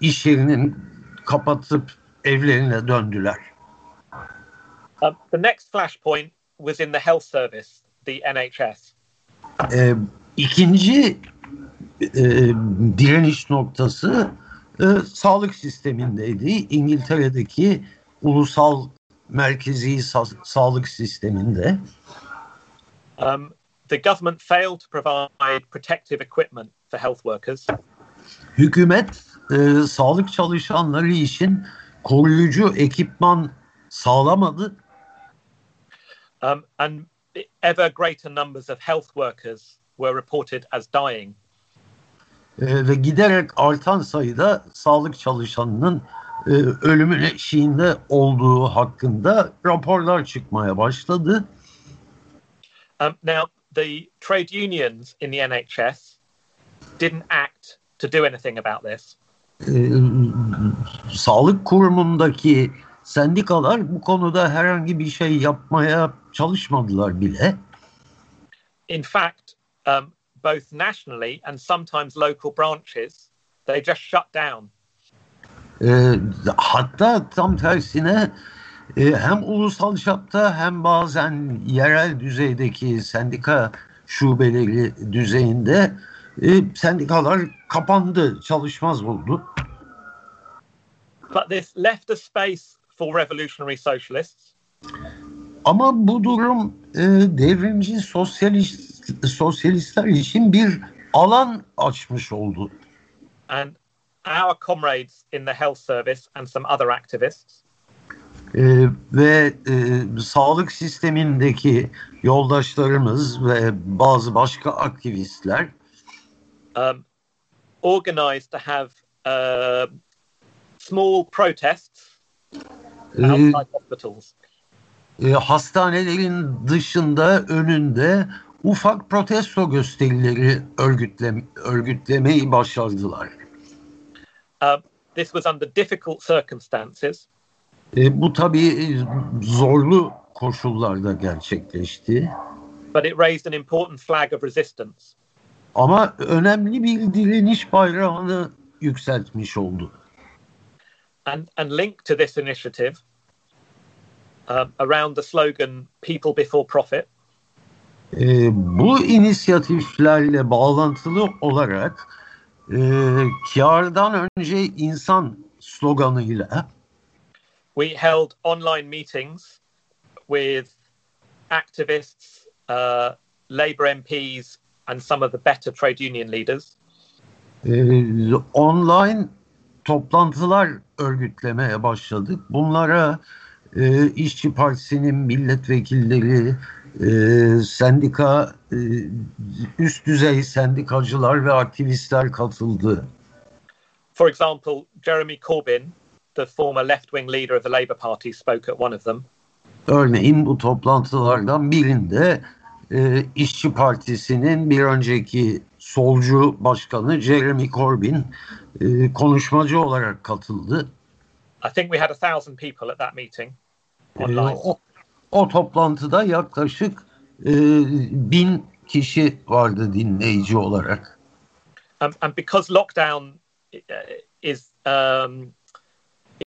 iş yerinin kapatıp evlerine döndüler. Um, the next flashpoint was in the health service, the NHS. E, ikinci e, direniş noktası e, sağlık sistemindeydi. İngiltere'deki ulusal merkezi sa- sağlık sisteminde. Um, the government failed to provide protective equipment for health workers. Hükümet e, sağlık çalışanları için koruyucu ekipman sağlamadı Um, and ever greater numbers of health workers were reported as dying. E, ve giderek artan sayıda sağlık çalışanının e, ölümün eşiğinde olduğu hakkında raporlar çıkmaya başladı. Um, now, the trade unions in the NHS didn't act to do anything about this. e, sağlık kurumundaki sendikalar bu konuda herhangi bir şey yapmaya çalışmadılar bile. In fact, um, both nationally and sometimes local branches, they just shut down. E, hatta tam tersine e, hem ulusal çapta hem bazen yerel düzeydeki sendika şubeleri düzeyinde e, sendikalar kapandı, çalışmaz oldu. But this left a space for revolutionary socialists. Ama bu durum e, devrimci sosyalist, sosyalistler için bir alan açmış oldu. And our comrades in the health service and some other activists E, ve e, sağlık sistemindeki yoldaşlarımız ve bazı başka aktivistler um, organized to have uh, small protests e, outside hospitals. e, hastanelerin dışında önünde ufak protesto gösterileri örgütle, örgütlemeyi başardılar. Um, this was under difficult circumstances, E, bu tabii e, zorlu koşullarda gerçekleşti. but it raised an important flag of resistance. Ama önemli bir direniş bayrağını yükseltmiş oldu. And, and linked to this initiative, um, around the slogan "People before profit," E, bu inisiyatiflerle bağlantılı olarak e, kardan önce insan sloganıyla we held online meetings with activists, uh, Labour MPs, and some of the better trade union leaders. e, online toplantılar örgütlemeye başladık. Bunlara e, İşçi Partisi'nin milletvekilleri, e, sendika, e, üst düzey sendikacılar ve aktivistler katıldı. For example, Jeremy Corbyn, the former left wing leader of the Labour Party, spoke at one of them. Örneğin bu toplantılardan birinde e, İşçi Partisi'nin bir önceki solcu başkanı Jeremy Corbyn e, konuşmacı olarak katıldı. I think we had a thousand people at that meeting E, online. o, o toplantıda yaklaşık e, bin kişi vardı dinleyici olarak. Um, and because lockdown uh, is um,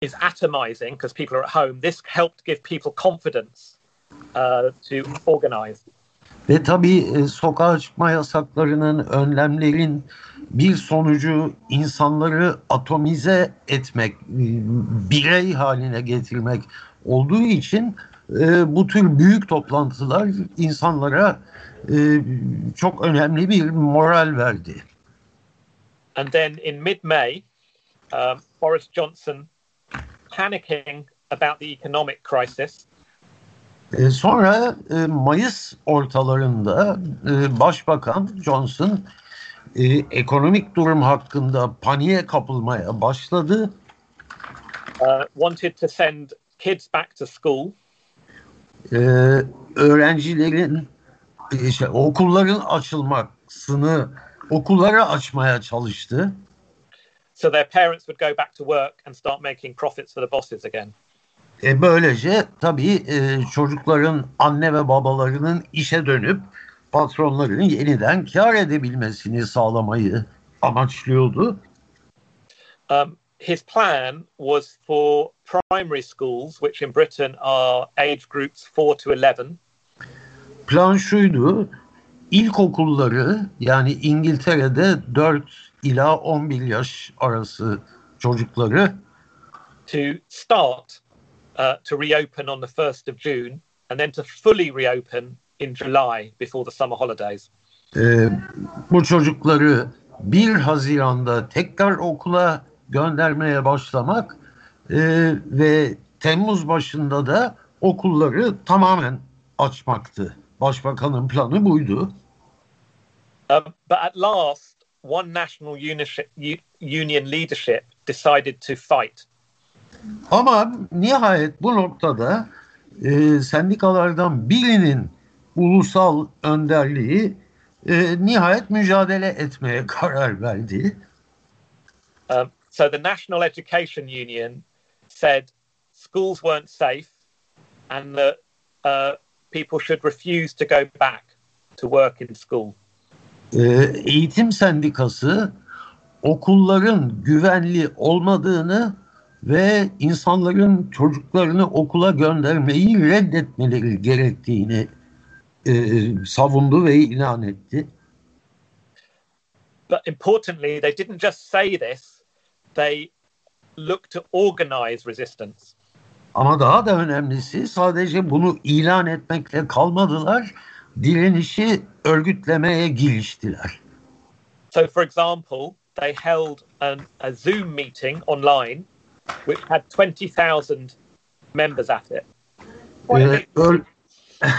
is atomizing because people are at home, this helped give people confidence uh, to organize. Ve tabii e, sokağa çıkma yasaklarının, önlemlerin bir sonucu insanları atomize etmek, e, birey haline getirmek olduğu için e, bu tür büyük toplantılar insanlara e, çok önemli bir moral verdi. And then in mid-May, um, Boris Johnson, panicking about the economic crisis, E, sonra e, Mayıs ortalarında e, Başbakan Johnson e, ekonomik durum hakkında paniğe kapılmaya başladı. uh, wanted to send kids back to school e, öğrencilerin e, şey, okulların açılmasını okulları açmaya çalıştı. so their parents would go back to work and start making profits for the bosses again. E, böylece tabii e, çocukların anne ve babalarının işe dönüp patronların yeniden kar edebilmesini sağlamayı amaçlıyordu. Um, his plan was for primary schools, which in Britain are age groups 4 to 11, Plan şuydu, ilkokulları yani İngiltere'de 4 ila 11 yaş arası çocukları to start uh, to reopen on the 1st of June and then to fully reopen in July before the summer holidays. Ee, bu çocukları 1 Haziran'da tekrar okula göndermeye başlamak e, ve Temmuz başında da okulları tamamen açmaktı. Başbakanın planı buydu. Um, but at last, one national union leadership decided to fight. Ama nihayet bu noktada e, sendikalardan birinin ulusal önderliği e, nihayet mücadele etmeye karar verdi. Um, so the National Education Union said schools weren't safe and that uh, people should refuse to go back to work in school. Ee, eğitim sendikası okulların güvenli olmadığını ve insanların çocuklarını okula göndermeyi reddetmeleri gerektiğini e, savundu ve ilan etti. But importantly, they didn't just say this, they looked to organize resistance. Ama daha da önemlisi sadece bunu ilan etmekle kalmadılar, direnişi örgütlemeye giriştiler. So, for example, they held an, a Zoom meeting online which had 20,000 members at it. Ee, ör-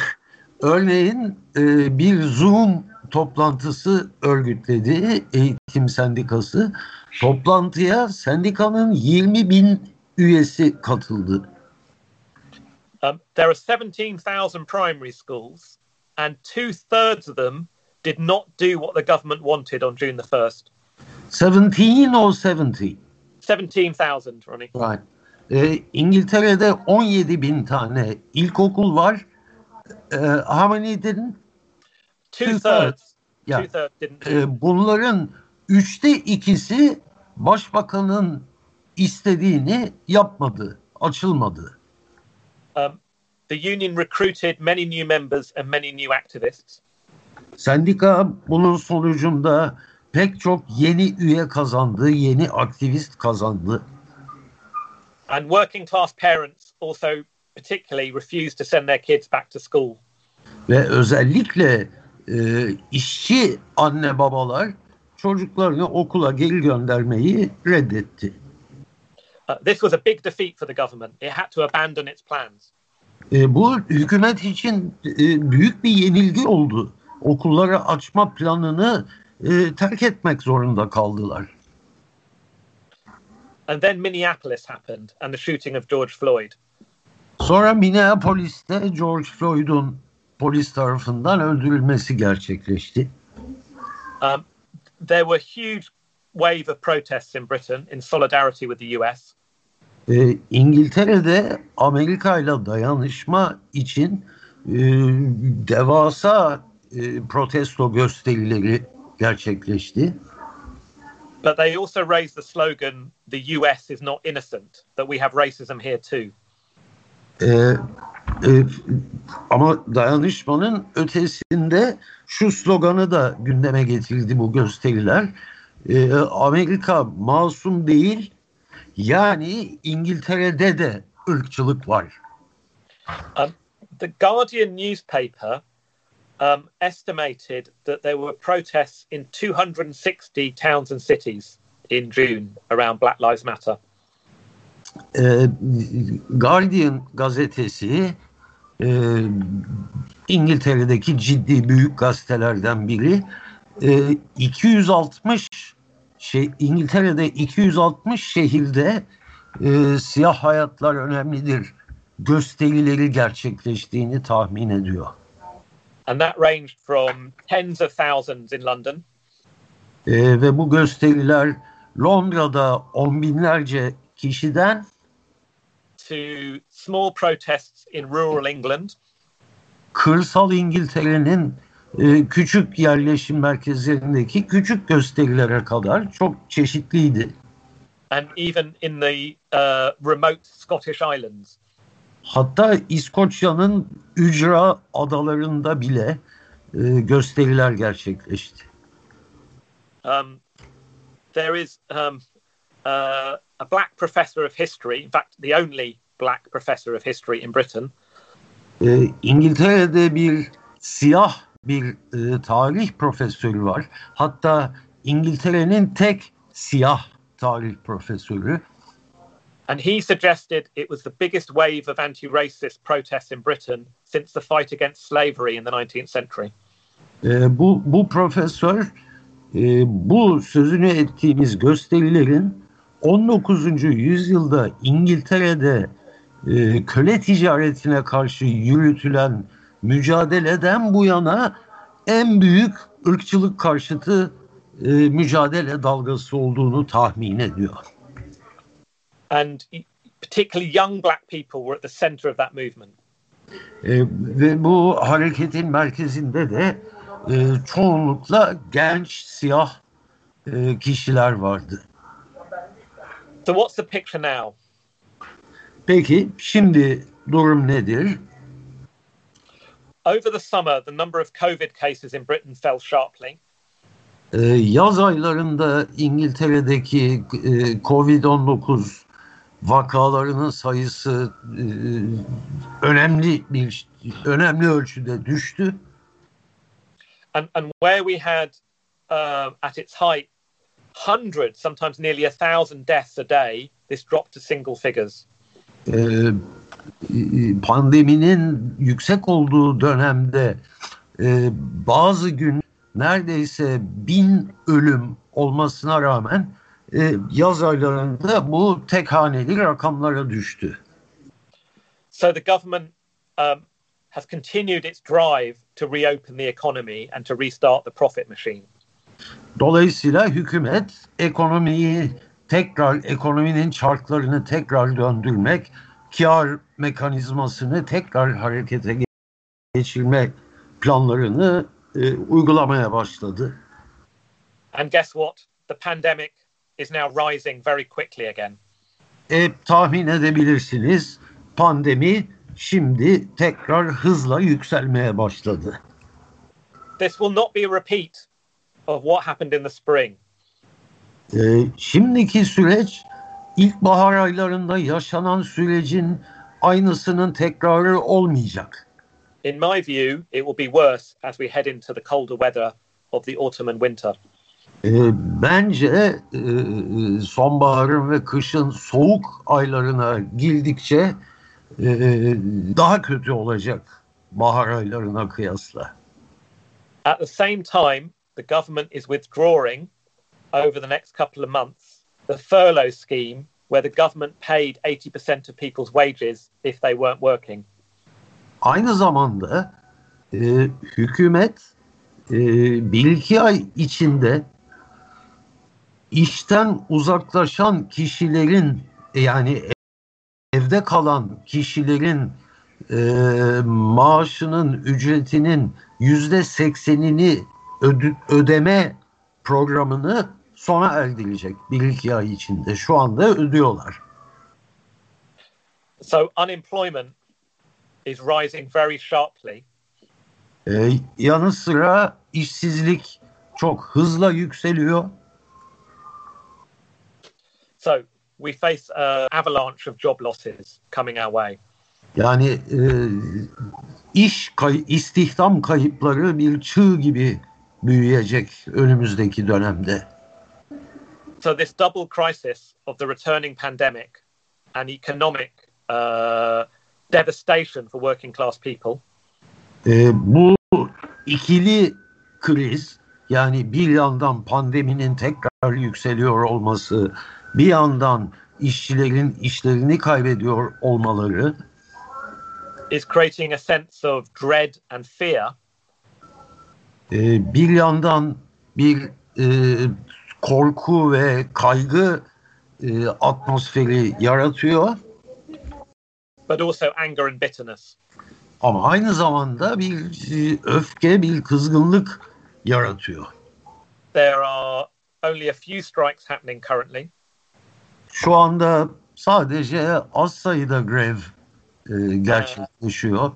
örneğin e, bir Zoom toplantısı örgütledi eğitim sendikası. Toplantıya sendikanın 20 bin üyesi katıldı. Um, there are 17,000 primary schools, and two thirds of them did not do what the government wanted on June the 1st. 17 or 70? 17,000, Ronnie. Right. Ee, İngiltere'de 17 bin tane ilkokul var. Ee, how many didn't? Two thirds. Yeah. Two thirds didn't. Ee, bunların üçte ikisi başbakanın istediğini yapmadı, açılmadı. Um, the union recruited many new members and many new activists. Sendika bunun sonucunda pek çok yeni üye kazandı, yeni aktivist kazandı. And working class parents also particularly refused to send their kids back to school. Ve özellikle e, işçi anne babalar çocuklarını okula geri göndermeyi reddetti. Uh, this was a big defeat for the government. It had to abandon its plans. E, bu hükümet için e, büyük bir yenilgi oldu. Okulları açma planını e, terk etmek zorunda kaldılar. And then Minneapolis happened and the shooting of George Floyd. Sonra Minneapolis'te George Floyd'un polis tarafından öldürülmesi gerçekleşti. Um, there were huge wave of protests in Britain in solidarity with the US. E, İngiltere'de Amerika ile dayanışma için e, devasa e, protesto gösterileri gerçekleşti. But they also raised the slogan, the US is not innocent, that we have racism here too. E, e, ama dayanışmanın ötesinde şu sloganı da gündeme getirdi bu gösteriler. E, Amerika masum değil, yani İngiltere'de de ırkçılık var. Um, the Guardian newspaper um, estimated that there were protests in 260 towns and cities in June around Black Lives Matter. E, Guardian gazetesi e, İngiltere'deki ciddi büyük gazetelerden biri e, 260 şey İngiltere'de 260 şehirde e, siyah hayatlar önemlidir gösterileri gerçekleştiğini tahmin ediyor. And that ranged from tens of thousands in London E, ve bu gösteriler Londra'da on binlerce kişiden to small protests in rural England kırsal İngiltere'nin e, küçük yerleşim merkezlerindeki küçük gösterilere kadar çok çeşitliydi. and even in the uh, remote Scottish Islands. Hatta İskoçya'nın ücra adalarında bile e, gösteriler gerçekleşti. Um, there is um, uh, a black professor of history, in fact, the only black professor of history in Britain, E, İngiltere'de bir siyah bir e, tarih profesörü var. Hatta İngiltere'nin tek siyah tarih profesörü. and he suggested it was the biggest wave of anti racist protests in Britain since the fight against slavery in the 19th century. E, bu, bu profesör e, bu sözünü ettiğimiz gösterilerin 19. yüzyılda İngiltere'de e, köle ticaretine karşı yürütülen mücadeleden bu yana en büyük ırkçılık karşıtı e, mücadele dalgası olduğunu tahmin ediyor. And particularly young black people were at the center of that movement. E, ve bu hareketin merkezinde de e, çoğunlukla genç siyah e, kişiler vardı. So what's the picture now? Peki şimdi durum nedir? Over the summer, the number of COVID cases in Britain fell sharply. E, yaz aylarında İngiltere'deki e, Covid-19 vakalarının sayısı e, önemli bir önemli ölçüde düştü. And, and where we had uh, at its height hundreds, sometimes nearly a thousand deaths a day, this dropped to single figures. E, pandeminin yüksek olduğu dönemde e, bazı gün neredeyse bin ölüm olmasına rağmen e, yaz aylarında bu tek haneli rakamlara düştü. So the government um, has continued its drive to reopen the economy and to restart the profit machine. Dolayısıyla hükümet ekonomiyi tekrar ekonominin çarklarını tekrar döndürmek, kar mekanizmasını tekrar harekete geçirme planlarını e, uygulamaya başladı. And guess what? The pandemic is now rising very quickly again. E, tahmin edebilirsiniz pandemi şimdi tekrar hızla yükselmeye başladı. This will not be a repeat of what happened in the spring. E, şimdiki süreç ilkbahar aylarında yaşanan sürecin aynısının tekrarı olmayacak. In my view, it will be worse as we head into the colder weather of the autumn and winter. E, bence e, sonbaharın ve kışın soğuk aylarına girdikçe e, daha kötü olacak bahar aylarına kıyasla. At the same time, the government is withdrawing over the next couple of months the furlough scheme where the government paid 80% of people's wages if they weren't working. Aynı zamanda e, hükümet e, bir iki ay içinde işten uzaklaşan kişilerin yani evde kalan kişilerin e, maaşının ücretinin yüzde seksenini ödeme programını sona erdirecek bir iki ay içinde. Şu anda ödüyorlar. So unemployment is rising very sharply. Ee, yanı sıra işsizlik çok hızla yükseliyor. So we face an avalanche of job losses coming our way. Yani e, iş kay istihdam kayıpları bir çığ gibi büyüyecek önümüzdeki dönemde. So this double crisis of the returning pandemic and economic uh, devastation for working class people E, bu ikili kriz yani bir yandan pandeminin tekrar yükseliyor olması, bir yandan işçilerin işlerini kaybediyor olmaları is creating a sense of dread and fear e, bir yandan bir e, korku ve kaygı e, atmosferi yaratıyor but also anger and bitterness. ama aynı zamanda bir e, öfke, bir kızgınlık yaratıyor. There are only a few strikes happening currently, Şu anda sadece az sayıda grev e, gerçekleşiyor.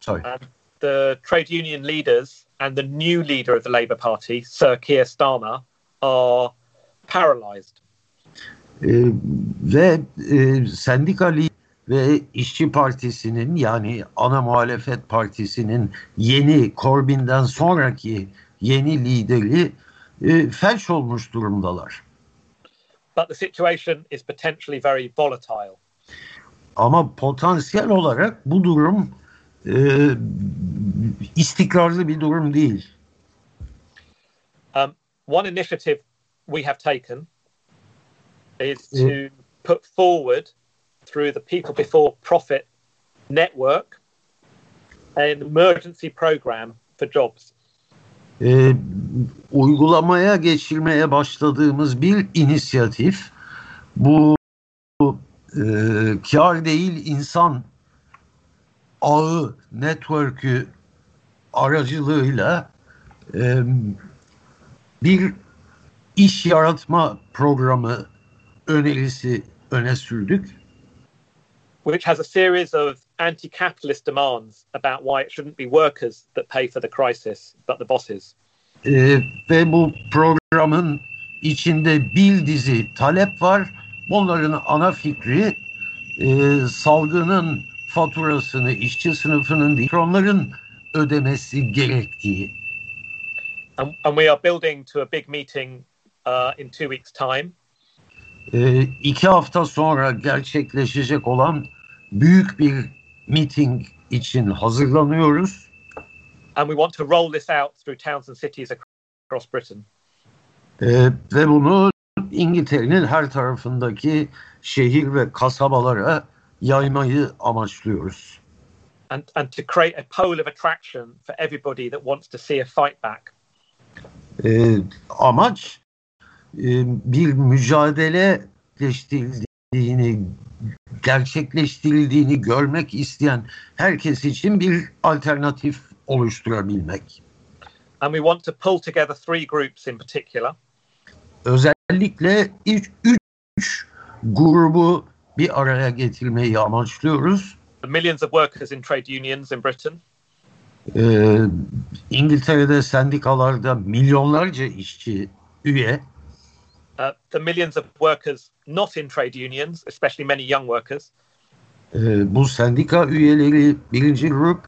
Sorry. and the trade union leaders and the new leader of the Labour Party, Sir Keir Starmer, are paralysed. E, ve e, sendika ve işçi partisinin yani ana muhalefet partisinin yeni Corbyn'den sonraki yeni lideri e, felç olmuş durumdalar. But the situation is potentially very volatile. Ama potansiyel olarak bu durum e, istikrarlı bir durum değil. Um, one initiative we have taken is to put forward through the People Before Profit network an emergency program for jobs. e, uygulamaya geçirmeye başladığımız bir inisiyatif bu e, kar değil insan ağı, network'ü aracılığıyla e, bir iş yaratma programı önerisi öne sürdük. Which has a series of anti-capitalist demands about why it shouldn't be workers that pay for the crisis, but the bosses. Ee, ve bu programın içinde bir dizi talep var. Bunların ana fikri e, salgının faturasını işçi sınıfının değil, onların ödemesi gerektiği. And, and we are building to a big meeting uh, in two weeks' time. E, iki hafta sonra gerçekleşecek olan büyük bir meeting için hazırlanıyoruz. And we want to roll this out through towns and cities across Britain. E, ve bunu İngiltere'nin her tarafındaki şehir ve kasabalara yaymayı amaçlıyoruz. And, and to create a pole of attraction for everybody that wants to see a fight back. E, amaç e, bir mücadele gerçekleştirildiğini, gerçekleştirildiğini görmek isteyen herkes için bir alternatif oluşturabilmek. And we want to pull together three groups in particular. Özellikle üç, üç grubu bir araya getirmeyi amaçlıyoruz. Millions of workers in trade unions in Britain. Ee, İngiltere'de sendikalarda milyonlarca işçi üye. Uh, the millions of workers not in trade unions, especially many young workers. Ee, bu sendika üyeleri birinci grup.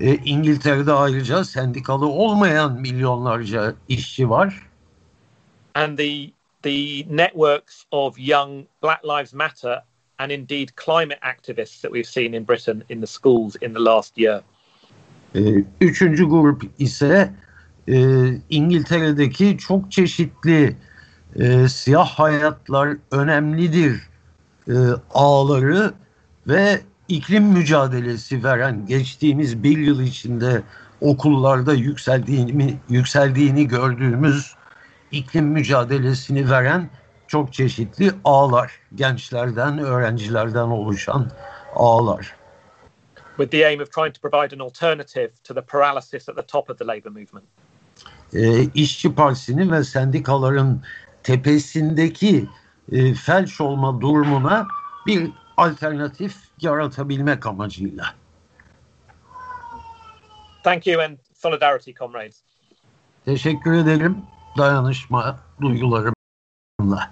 Ee, İngiltere'de ayrıca sendikalı olmayan milyonlarca işçi var. And the the networks of young Black Lives Matter and indeed climate activists that we've seen in Britain in the schools in the last year. Ee, üçüncü grup ise e, İngiltere'deki çok çeşitli e, siyah hayatlar önemlidir e, ağları ve iklim mücadelesi veren geçtiğimiz bir yıl içinde okullarda yükseldiğini, yükseldiğini gördüğümüz iklim mücadelesini veren çok çeşitli ağlar, gençlerden, öğrencilerden oluşan ağlar. With the aim of trying to provide an alternative to the paralysis at the top of the labour movement. E, İşçi Partisi'nin ve sendikaların tepesindeki e, felç olma durumuna bir alternatif yaratabilmek amacıyla. Thank you and solidarity, comrades. Teşekkür ederim dayanışma duygularımla.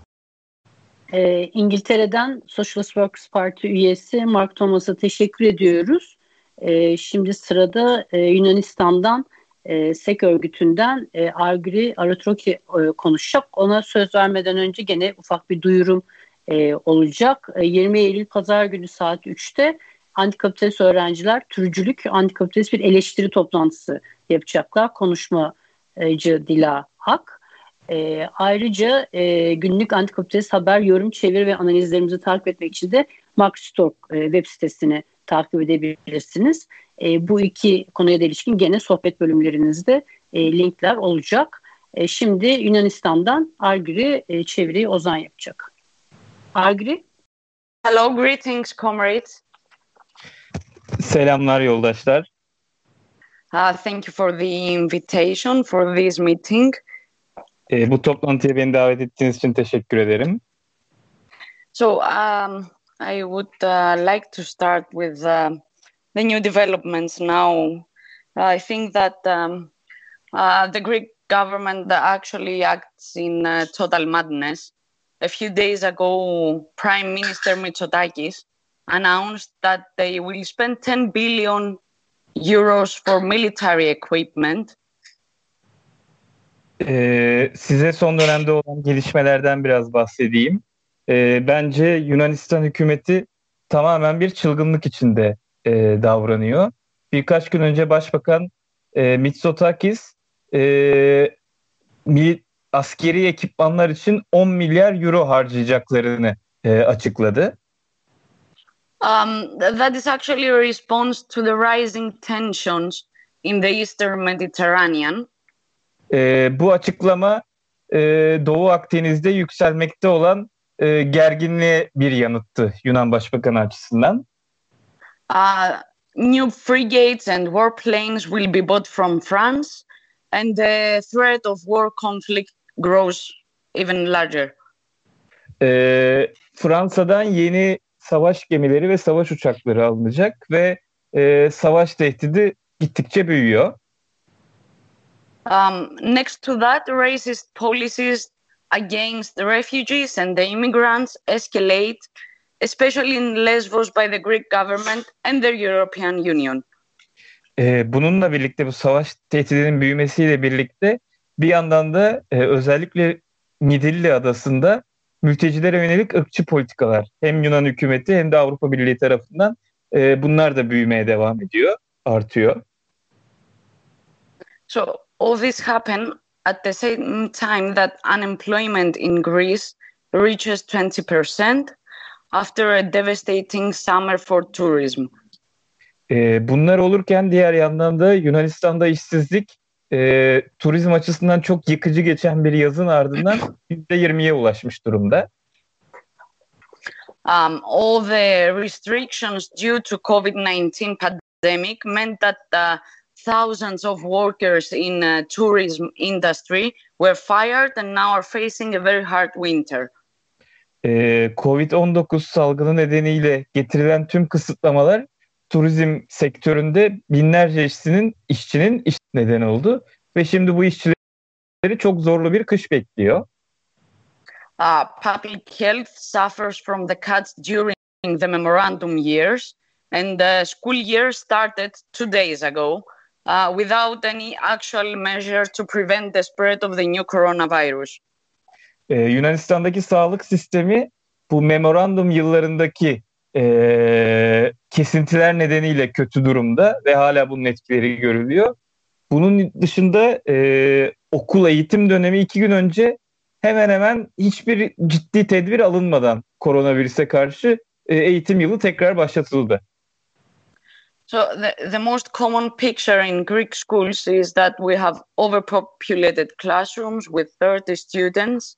Ee, İngiltere'den Socialist Workers Party üyesi Mark Thomas'a teşekkür ediyoruz. Ee, şimdi sırada e, Yunanistan'dan e, SEK örgütünden e, Argri Aratroki e, konuşacak. Ona söz vermeden önce gene ufak bir duyurum e, olacak. E, 20 Eylül Pazar günü saat 3'te antikapitalist öğrenciler türcülük antikapitalist bir eleştiri toplantısı yapacaklar. Konuşmacı Dila Hak. E, ayrıca e, günlük antikapitalist haber, yorum, çeviri ve analizlerimizi takip etmek için de Marxistorg e, web sitesini takip edebilirsiniz. E, bu iki konuya da ilişkin gene sohbet bölümlerinizde e, linkler olacak. E, şimdi Yunanistan'dan Argri e, çeviriyi Ozan yapacak. Argri? Hello, greetings comrades. Selamlar yoldaşlar. Uh, thank you for the invitation for this meeting. E, bu toplantıya beni davet ettiğiniz için teşekkür ederim. So um, I would uh, like to start with uh, the new developments now. I think that um, uh, the Greek government actually acts in uh, total madness. A few days ago, Prime Minister Mitsotakis announced that they will spend 10 billion euros for military equipment. Ee, size son dönemde olan gelişmelerden biraz bahsedeyim. Ee, bence Yunanistan hükümeti tamamen bir çılgınlık içinde e, davranıyor. Birkaç gün önce Başbakan e, Mitsotakis e, mil, askeri ekipmanlar için 10 milyar euro harcayacaklarını e, açıkladı. Um, that is actually a response to the rising tensions in the Eastern Mediterranean. E, bu açıklama e, Doğu Akdeniz'de yükselmekte olan e, gerginliğe bir yanıttı Yunan Başbakanı açısından. Uh, new frigates and warplanes will be bought from France and the threat of war conflict grows even larger. E, Fransa'dan yeni savaş gemileri ve savaş uçakları alınacak ve e, savaş tehdidi gittikçe büyüyor. Um, next to that, racist policies against the refugees and the immigrants escalate, especially in Lesbos by the Greek government and the European Union. Ee, bununla birlikte bu savaş tehdidinin büyümesiyle birlikte bir yandan da e, özellikle Midilli adasında mültecilere yönelik ırkçı politikalar hem Yunan hükümeti hem de Avrupa Birliği tarafından e, bunlar da büyümeye devam ediyor, artıyor. So all this happened at the same time that unemployment in Greece reaches 20% after a devastating summer for tourism. E, bunlar olurken diğer yandan da Yunanistan'da işsizlik e, turizm açısından çok yıkıcı geçen bir yazın ardından %20'ye ulaşmış durumda. Um, all the restrictions due to COVID-19 pandemic meant that uh, thousands of workers in uh, tourism industry were fired and now are facing a very hard winter. Ee, Covid-19 salgını nedeniyle getirilen tüm kısıtlamalar turizm sektöründe binlerce işçinin işçinin iş nedeni oldu ve şimdi bu işçileri çok zorlu bir kış bekliyor. Uh, public health suffers from the cuts during the memorandum years, and the school year started two days ago uh, without any actual measure to prevent the spread of the new coronavirus. Ee, Yunanistan'daki sağlık sistemi bu memorandum yıllarındaki e, kesintiler nedeniyle kötü durumda ve hala bunun etkileri görülüyor. Bunun dışında e, okul eğitim dönemi iki gün önce hemen hemen hiçbir ciddi tedbir alınmadan koronavirüse karşı e, eğitim yılı tekrar başlatıldı. So the, the most common picture in Greek schools is that we have overpopulated classrooms with 30 students.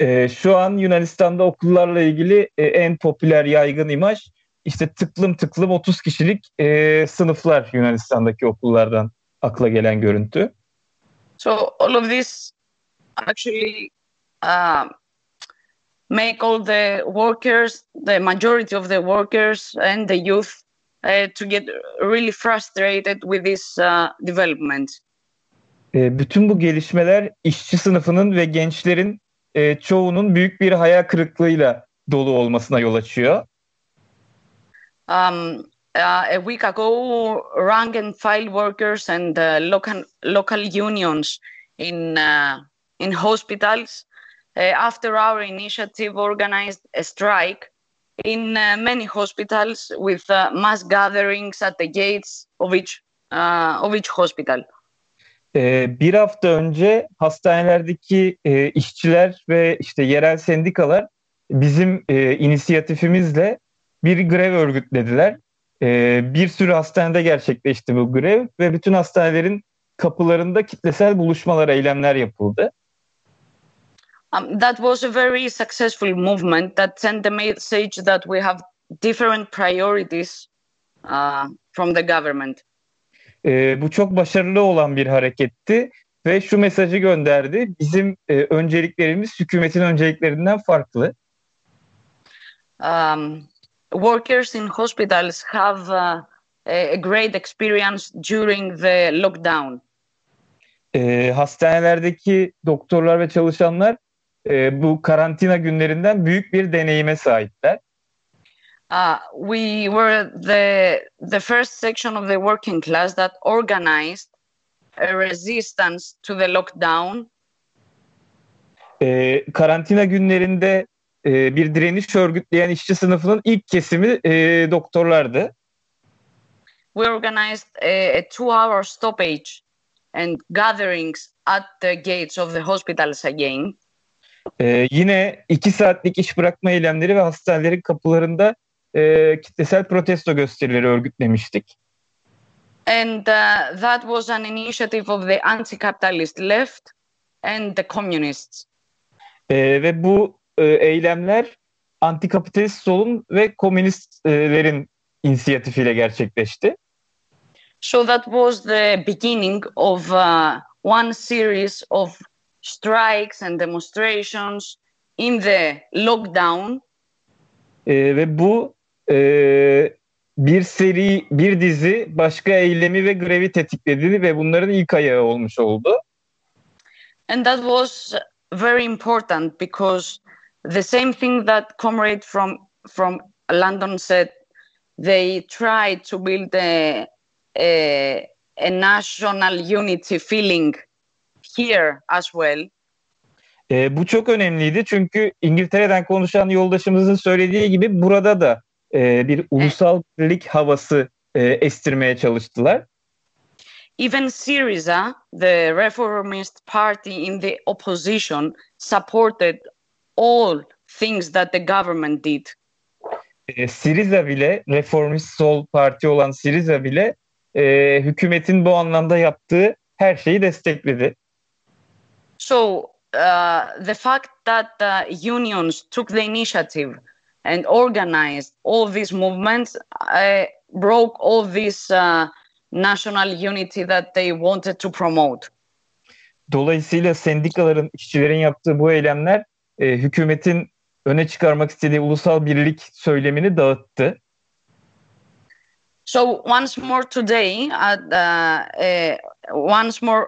E, şu an Yunanistan'da okullarla ilgili e, en popüler yaygın imaj işte tıklım tıklım 30 kişilik e, sınıflar Yunanistan'daki okullardan akla gelen görüntü. So all of this actually uh, make all the workers, the majority of the workers and the youth to get really frustrated with this uh, development. E, bütün bu gelişmeler işçi sınıfının ve gençlerin e, çoğunun büyük bir hayal kırıklığıyla dolu olmasına yol açıyor. Um, uh, a week ago, rank and file workers and uh, local local unions in uh, in hospitals, uh, after our initiative, organized a strike in uh, many hospitals with uh, mass gatherings at the gates of each uh, of each hospital. Ee, bir hafta önce hastanelerdeki e, işçiler ve işte yerel sendikalar bizim e, inisiyatifimizle bir grev örgütlediler. E, bir sürü hastanede gerçekleşti bu grev ve bütün hastanelerin kapılarında kitlesel buluşmalar, eylemler yapıldı. Um, that was a very successful movement that sent the message that we have different priorities uh, from the government. E, bu çok başarılı olan bir hareketti ve şu mesajı gönderdi. Bizim e, önceliklerimiz hükümetin önceliklerinden farklı. Um, workers in hospitals have uh, a great experience during the lockdown. E, hastanelerdeki doktorlar ve çalışanlar e, bu karantina günlerinden büyük bir deneyime sahipler. Uh, we were the the first section of the working class that organized a resistance to the lockdown. E, karantina günlerinde e, bir direniş örgütleyen işçi sınıfının ilk kesimi e, doktorlardı. We organized a, a two-hour stoppage and gatherings at the gates of the hospitals again. E, yine iki saatlik iş bırakma eylemleri ve hastanelerin kapılarında e, kitlesel protesto gösterileri örgütlemiştik. And uh, that was an initiative of the anti-capitalist left and the communists. E, ve bu e, eylemler antikapitalist solun ve komünistlerin inisiyatifiyle gerçekleşti. So that was the beginning of uh, one series of strikes and demonstrations in the lockdown. E, ve bu e, bir seri, bir dizi başka eylemi ve grevi tetikledi ve bunların ilk ayağı olmuş oldu. And that was very important because the same thing that comrade from from London said, they tried to build a, a, a national unity feeling here as well. E, bu çok önemliydi çünkü İngiltere'den konuşan yoldaşımızın söylediği gibi burada da e, bir ulusal birlik havası e, estirmeye çalıştılar. Even Syriza, the reformist party in the opposition, supported all things that the government did. E, Siriza bile, reformist sol parti olan Siriza bile e, hükümetin bu anlamda yaptığı her şeyi destekledi. So uh, the fact that uh, unions took the initiative and organized all these movements uh, broke all this uh, national unity that they wanted to promote. Dolayısıyla sendikaların, işçilerin yaptığı bu eylemler e, hükümetin öne çıkarmak istediği ulusal birlik söylemini dağıttı. So once more today, at, uh, uh, once more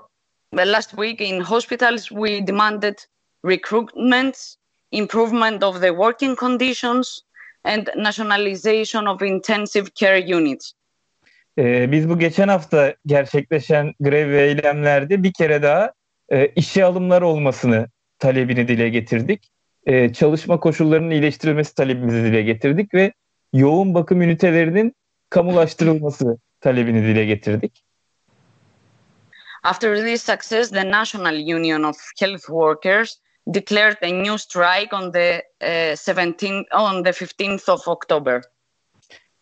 last week in hospitals, we demanded recruitment, improvement of the working conditions, and nationalization of intensive care units. Ee, biz bu geçen hafta gerçekleşen grev ve eylemlerde bir kere daha e, işe alımlar olmasını talebini dile getirdik. E, çalışma koşullarının iyileştirilmesi talebimizi dile getirdik ve yoğun bakım ünitelerinin kamulaştırılması talebini dile getirdik. After this success, the National Union of Health Workers declared a new strike on the uh, 17 on the 15th of October.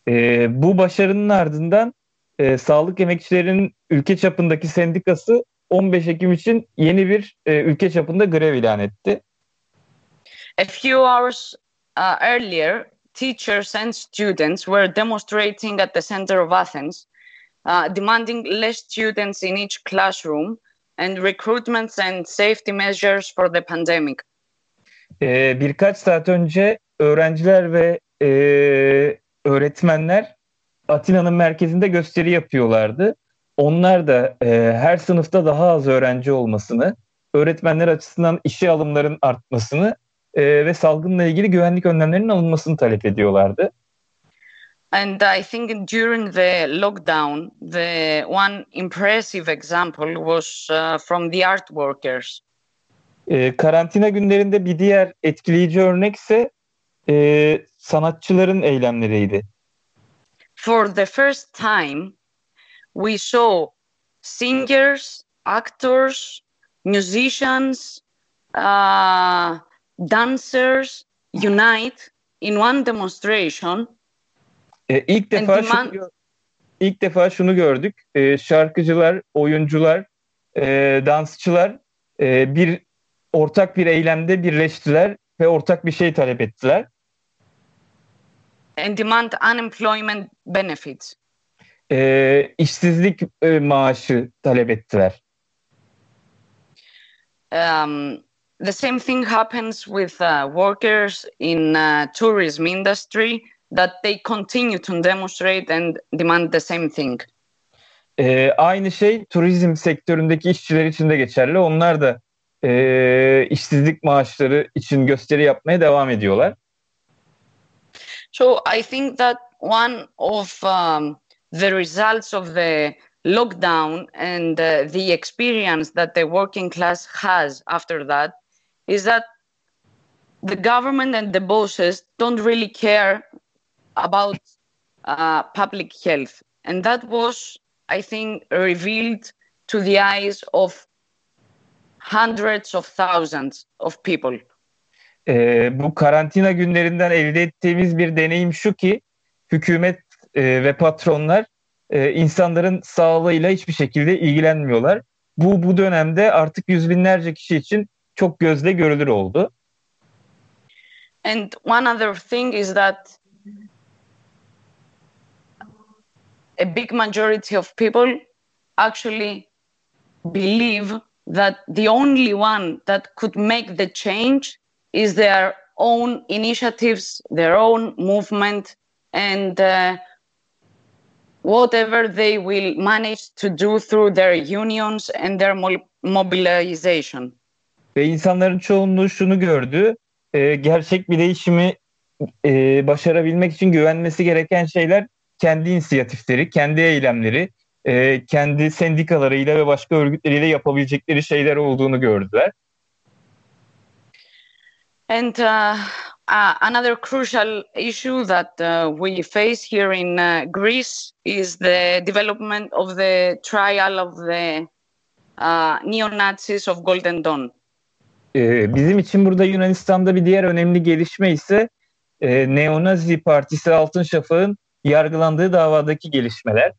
E, bu başarının ardından e, sağlık emekçilerinin ülke çapındaki sendikası 15 Ekim için yeni bir e, ülke çapında grev ilan etti. A few hours uh, earlier, teachers and students were demonstrating at the center of Athens, uh, demanding less students in each classroom and recruitments and safety measures for the pandemic. E, birkaç saat önce öğrenciler ve e, öğretmenler Atina'nın merkezinde gösteri yapıyorlardı. Onlar da e, her sınıfta daha az öğrenci olmasını, öğretmenler açısından işe alımların artmasını e, ve salgınla ilgili güvenlik önlemlerinin alınmasını talep ediyorlardı. And I think during the lockdown, the one impressive example was uh, from the art workers. E, karantina günlerinde bir diğer etkileyici örnek ise e, sanatçıların eylemleriydi. For the first time, we saw singers, actors, musicians, uh, dancers unite in one demonstration E, ilk defa And şunu, demand- gö- ilk defa şunu gördük. E, şarkıcılar, oyuncular, e, dansçılar e, bir ortak bir eylemde birleştiler ve ortak bir şey talep ettiler. and demand unemployment benefits. E, işsizlik e, maaşı talep ettiler. Um, the same thing happens with uh, workers in uh, tourism industry that they continue to demonstrate and demand the same thing. E, aynı şey turizm sektöründeki işçiler için de geçerli. Onlar da e, işsizlik maaşları için gösteri yapmaya devam ediyorlar. So I think that one of um, the results of the lockdown and uh, the experience that the working class has after that is that the government and the bosses don't really care about uh, public health. And that was, I think, revealed to the eyes of hundreds of thousands of people. E, bu karantina günlerinden elde ettiğimiz bir deneyim şu ki hükümet e, ve patronlar e, insanların sağlığıyla hiçbir şekilde ilgilenmiyorlar. Bu bu dönemde artık yüz binlerce kişi için çok gözle görülür oldu. And one other thing is that a big majority of people actually believe that the only one that could make the change is their own initiatives, their own movement, and uh, whatever they will manage to do through their unions and their mobilization. Ve insanların çoğunluğu şunu gördü, e, gerçek bir değişimi e, başarabilmek için güvenmesi gereken şeyler kendi inisiyatifleri, kendi eylemleri, e, kendi sendikalarıyla ve başka örgütleriyle yapabilecekleri şeyler olduğunu gördüler. And uh, uh, another crucial issue that uh, we face here in uh, Greece is the development of the trial of the uh, neo-Nazis of Golden Dawn. Ee, bizim için burada Yunanistan'da bir diğer önemli gelişme ise e, Neo-Nazi Partisi Altın Şafak'ın yargılandığı davadaki gelişmeler.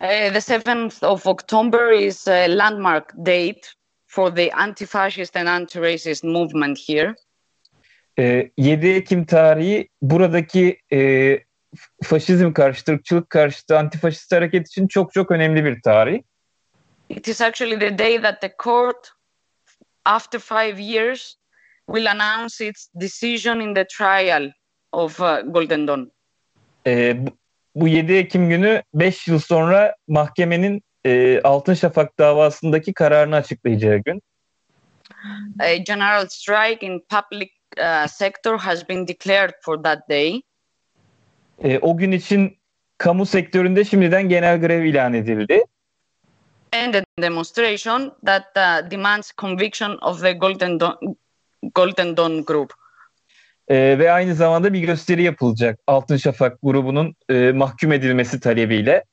Uh, the 7th of October is a landmark date for the anti-fascist and anti-racist movement here. E, 7 Ekim tarihi buradaki e, faşizm karşıtı, ırkçılık karşıtı antifaşist hareket için çok çok önemli bir tarih. It is actually the day that the court, after five years, will announce its decision in the trial of uh, Golden Dawn. E, bu 7 Ekim günü 5 yıl sonra mahkemenin e, Altın Şafak davasındaki kararını açıklayacağı gün. A general strike in public uh, sector has been declared for that day. E, o gün için kamu sektöründe şimdiden genel grev ilan edildi. And a demonstration that uh, demands conviction of the Golden Dawn, Golden Dawn Group. E, ve aynı zamanda bir gösteri yapılacak Altın Şafak grubunun e, mahkum edilmesi talebiyle.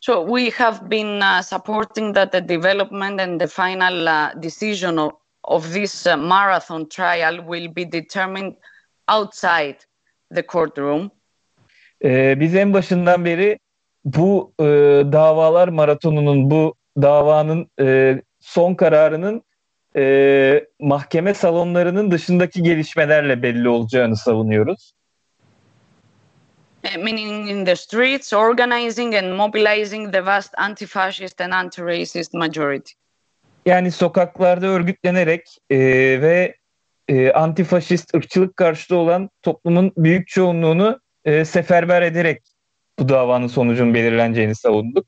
So we have been uh, supporting that the development and the final uh, decision of, of this uh, marathon trial will be determined outside the courtroom. E, biz en başından beri bu e, davalar maratonunun, bu davanın e, son kararının e, mahkeme salonlarının dışındaki gelişmelerle belli olacağını savunuyoruz. Meaning in the streets, organizing and mobilizing the vast anti-fascist and anti-racist majority. Yani sokaklarda örgütlenerek e, ve e, antifaşist ırkçılık karşıtı olan toplumun büyük çoğunluğunu e, seferber ederek bu davanın sonucunun belirleneceğini savunduk.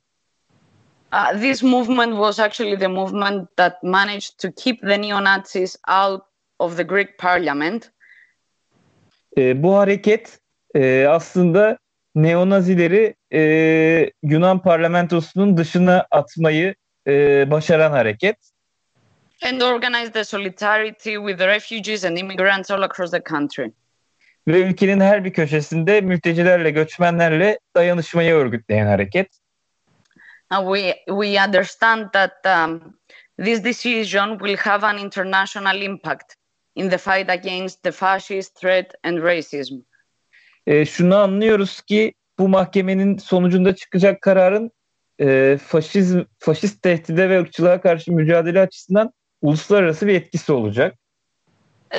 Uh, this movement was actually the movement that managed to keep the neo-Nazis out of the Greek parliament. E, bu hareket e, aslında neonazileri e, Yunan parlamentosunun dışına atmayı e, başaran hareket. And organized the solidarity with the refugees and immigrants all across the country. Ve ülkenin her bir köşesinde mültecilerle, göçmenlerle dayanışmayı örgütleyen hareket. Now we, we understand that um, this decision will have an international impact in the fight against the fascist threat and racism. E, şunu anlıyoruz ki bu mahkemenin sonucunda çıkacak kararın e, faşizm, faşist tehdide ve ırkçılığa karşı mücadele açısından uluslararası bir etkisi olacak.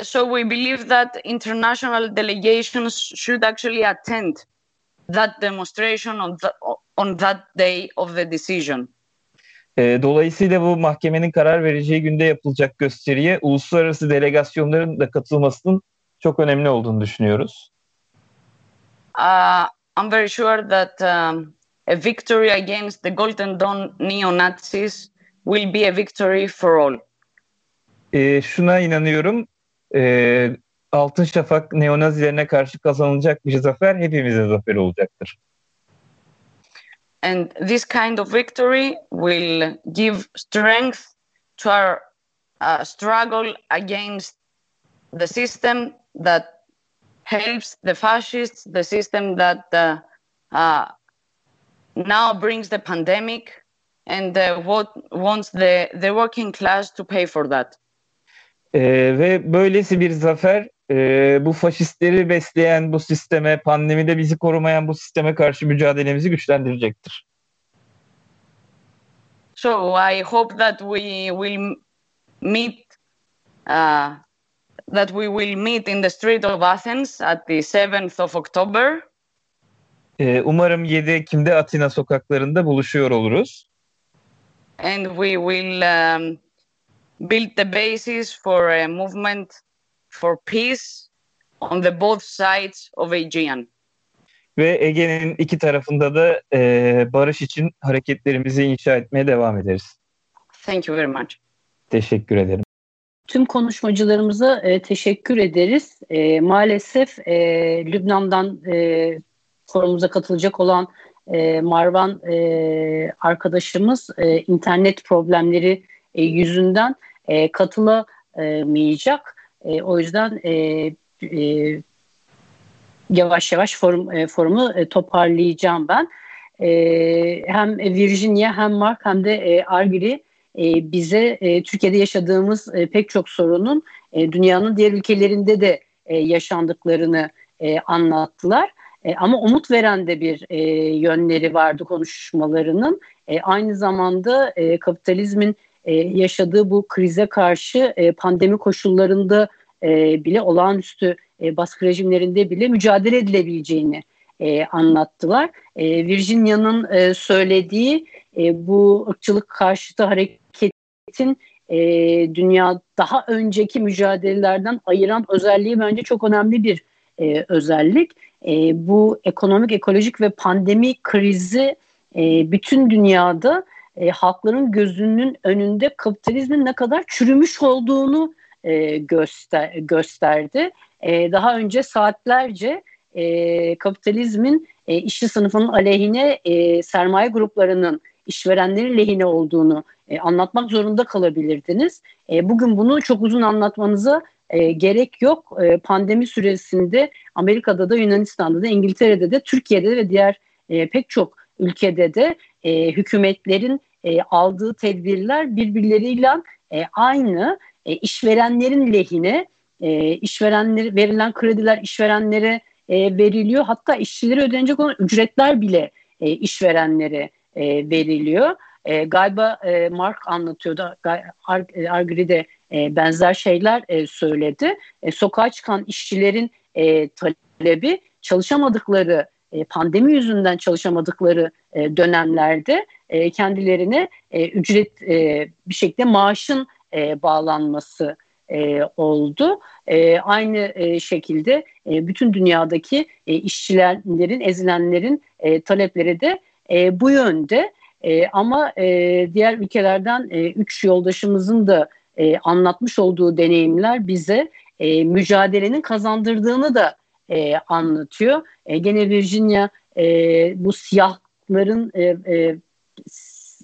So we believe that international delegations should actually attend that demonstration on, the, on that day of the decision. E, dolayısıyla bu mahkemenin karar vereceği günde yapılacak gösteriye uluslararası delegasyonların da katılmasının çok önemli olduğunu düşünüyoruz. Uh, I'm very sure that um, a victory against the Golden Dawn neo-Nazis will be a victory for all. E, şuna inanıyorum, e, Altın Şafak neonazilerine karşı kazanılacak bir zafer hepimizin zaferi olacaktır. And this kind of victory will give strength to our uh, struggle against the system that helps the fascists, the system that uh, uh, now brings the pandemic and uh, what wants the, the working class to pay for that. E, ve böylesi bir zafer e, bu faşistleri besleyen bu sisteme, pandemide bizi korumayan bu sisteme karşı mücadelemizi güçlendirecektir. So I hope that we will meet uh, that we will meet in the street of Athens at the 7th of October. Ee, umarım 7 Ekim'de Atina sokaklarında buluşuyor oluruz. And we will um, build the basis for a movement for peace on the both sides of Aegean. Ve Ege'nin iki tarafında da e, barış için hareketlerimizi inşa etmeye devam ederiz. Thank you very much. Teşekkür ederim. Tüm konuşmacılarımıza e, teşekkür ederiz. E, maalesef e, Lübnan'dan e, forumuza katılacak olan e, Marvan e, arkadaşımız e, internet problemleri e, yüzünden e, katılamayacak. E, o yüzden e, e, yavaş yavaş forum, e, forumu e, toparlayacağım ben. E, hem Virginia hem Mark hem de e, Argiri e, bize e, Türkiye'de yaşadığımız e, pek çok sorunun e, dünyanın diğer ülkelerinde de e, yaşandıklarını e, anlattılar. E, ama umut veren de bir e, yönleri vardı konuşmalarının. E, aynı zamanda e, kapitalizmin e, yaşadığı bu krize karşı e, pandemi koşullarında e, bile olağanüstü e, baskı rejimlerinde bile mücadele edilebileceğini anlattılar. E, Virginia'nın söylediği bu ırkçılık karşıtı hareketin dünya daha önceki mücadelelerden ayıran özelliği bence çok önemli bir özellik. Bu ekonomik, ekolojik ve pandemi krizi bütün dünyada e, halkların gözünün önünde kapitalizmin ne kadar çürümüş olduğunu e, göster gösterdi. E, daha önce saatlerce e, kapitalizmin e, işçi sınıfının aleyhine e, sermaye gruplarının işverenlerin lehine olduğunu e, anlatmak zorunda kalabilirdiniz. E, bugün bunu çok uzun anlatmanıza e, gerek yok. E, pandemi süresinde Amerika'da da Yunanistan'da da İngiltere'de de Türkiye'de de ve diğer e, pek çok ülkede de e, hükümetlerin e, aldığı tedbirler birbirleriyle e, aynı e, işverenlerin lehine e, işverenler verilen krediler işverenlere e, veriliyor. Hatta işçilere ödenecek olan ücretler bile e, işverenlere e, veriliyor. E, galiba e, Mark anlatıyordu, Ar e, Argri e, benzer şeyler e, söyledi. E, sokağa çıkan işçilerin e, talebi çalışamadıkları, e, pandemi yüzünden çalışamadıkları e, dönemlerde e, kendilerine e, ücret bir şekilde maaşın bağlanması oldu. Aynı şekilde bütün dünyadaki işçilerin, ezilenlerin talepleri de bu yönde. Ama diğer ülkelerden üç yoldaşımızın da anlatmış olduğu deneyimler bize mücadelenin kazandırdığını da e, anlatıyor. E, gene Virginia e, bu siyahların e, e,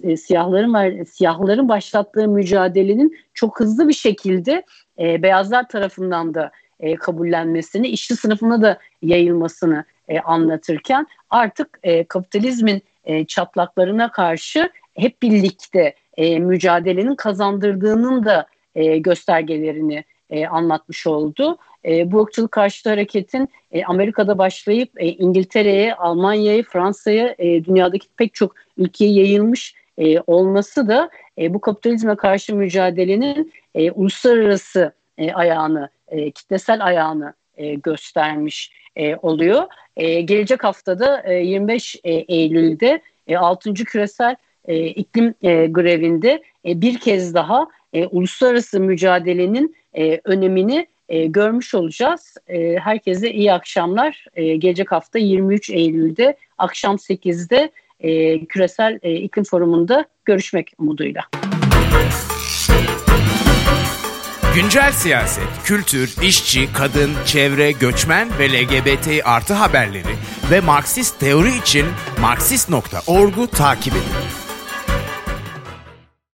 e, siyahların siyahların başlattığı mücadelenin çok hızlı bir şekilde e, beyazlar tarafından da e, kabullenmesini, işçi sınıfına da yayılmasını e, anlatırken artık e, kapitalizmin e, çatlaklarına karşı hep birlikte e, mücadelenin kazandırdığının da e, göstergelerini e, anlatmış oldu. E, bu ırkçılık karşıtı hareketin e, Amerika'da başlayıp e, İngiltere'ye, Almanya'ya, Fransa'ya, e, dünyadaki pek çok ülkeye yayılmış e, olması da e, bu kapitalizme karşı mücadelenin e, uluslararası e, ayağını, e, kitlesel ayağını e, göstermiş e, oluyor. E, gelecek haftada e, 25 e, Eylül'de e, 6. küresel e, iklim e, grevinde e, bir kez daha e, uluslararası mücadelenin e, önemini e, görmüş olacağız. E, herkese iyi akşamlar. E, gelecek hafta 23 Eylül'de akşam 8'de e, küresel e, iklim forumunda görüşmek umuduyla. Güncel siyaset, kültür, işçi, kadın, çevre, göçmen ve LGBT artı haberleri ve Marksist teori için Marksist.org'u takip edin.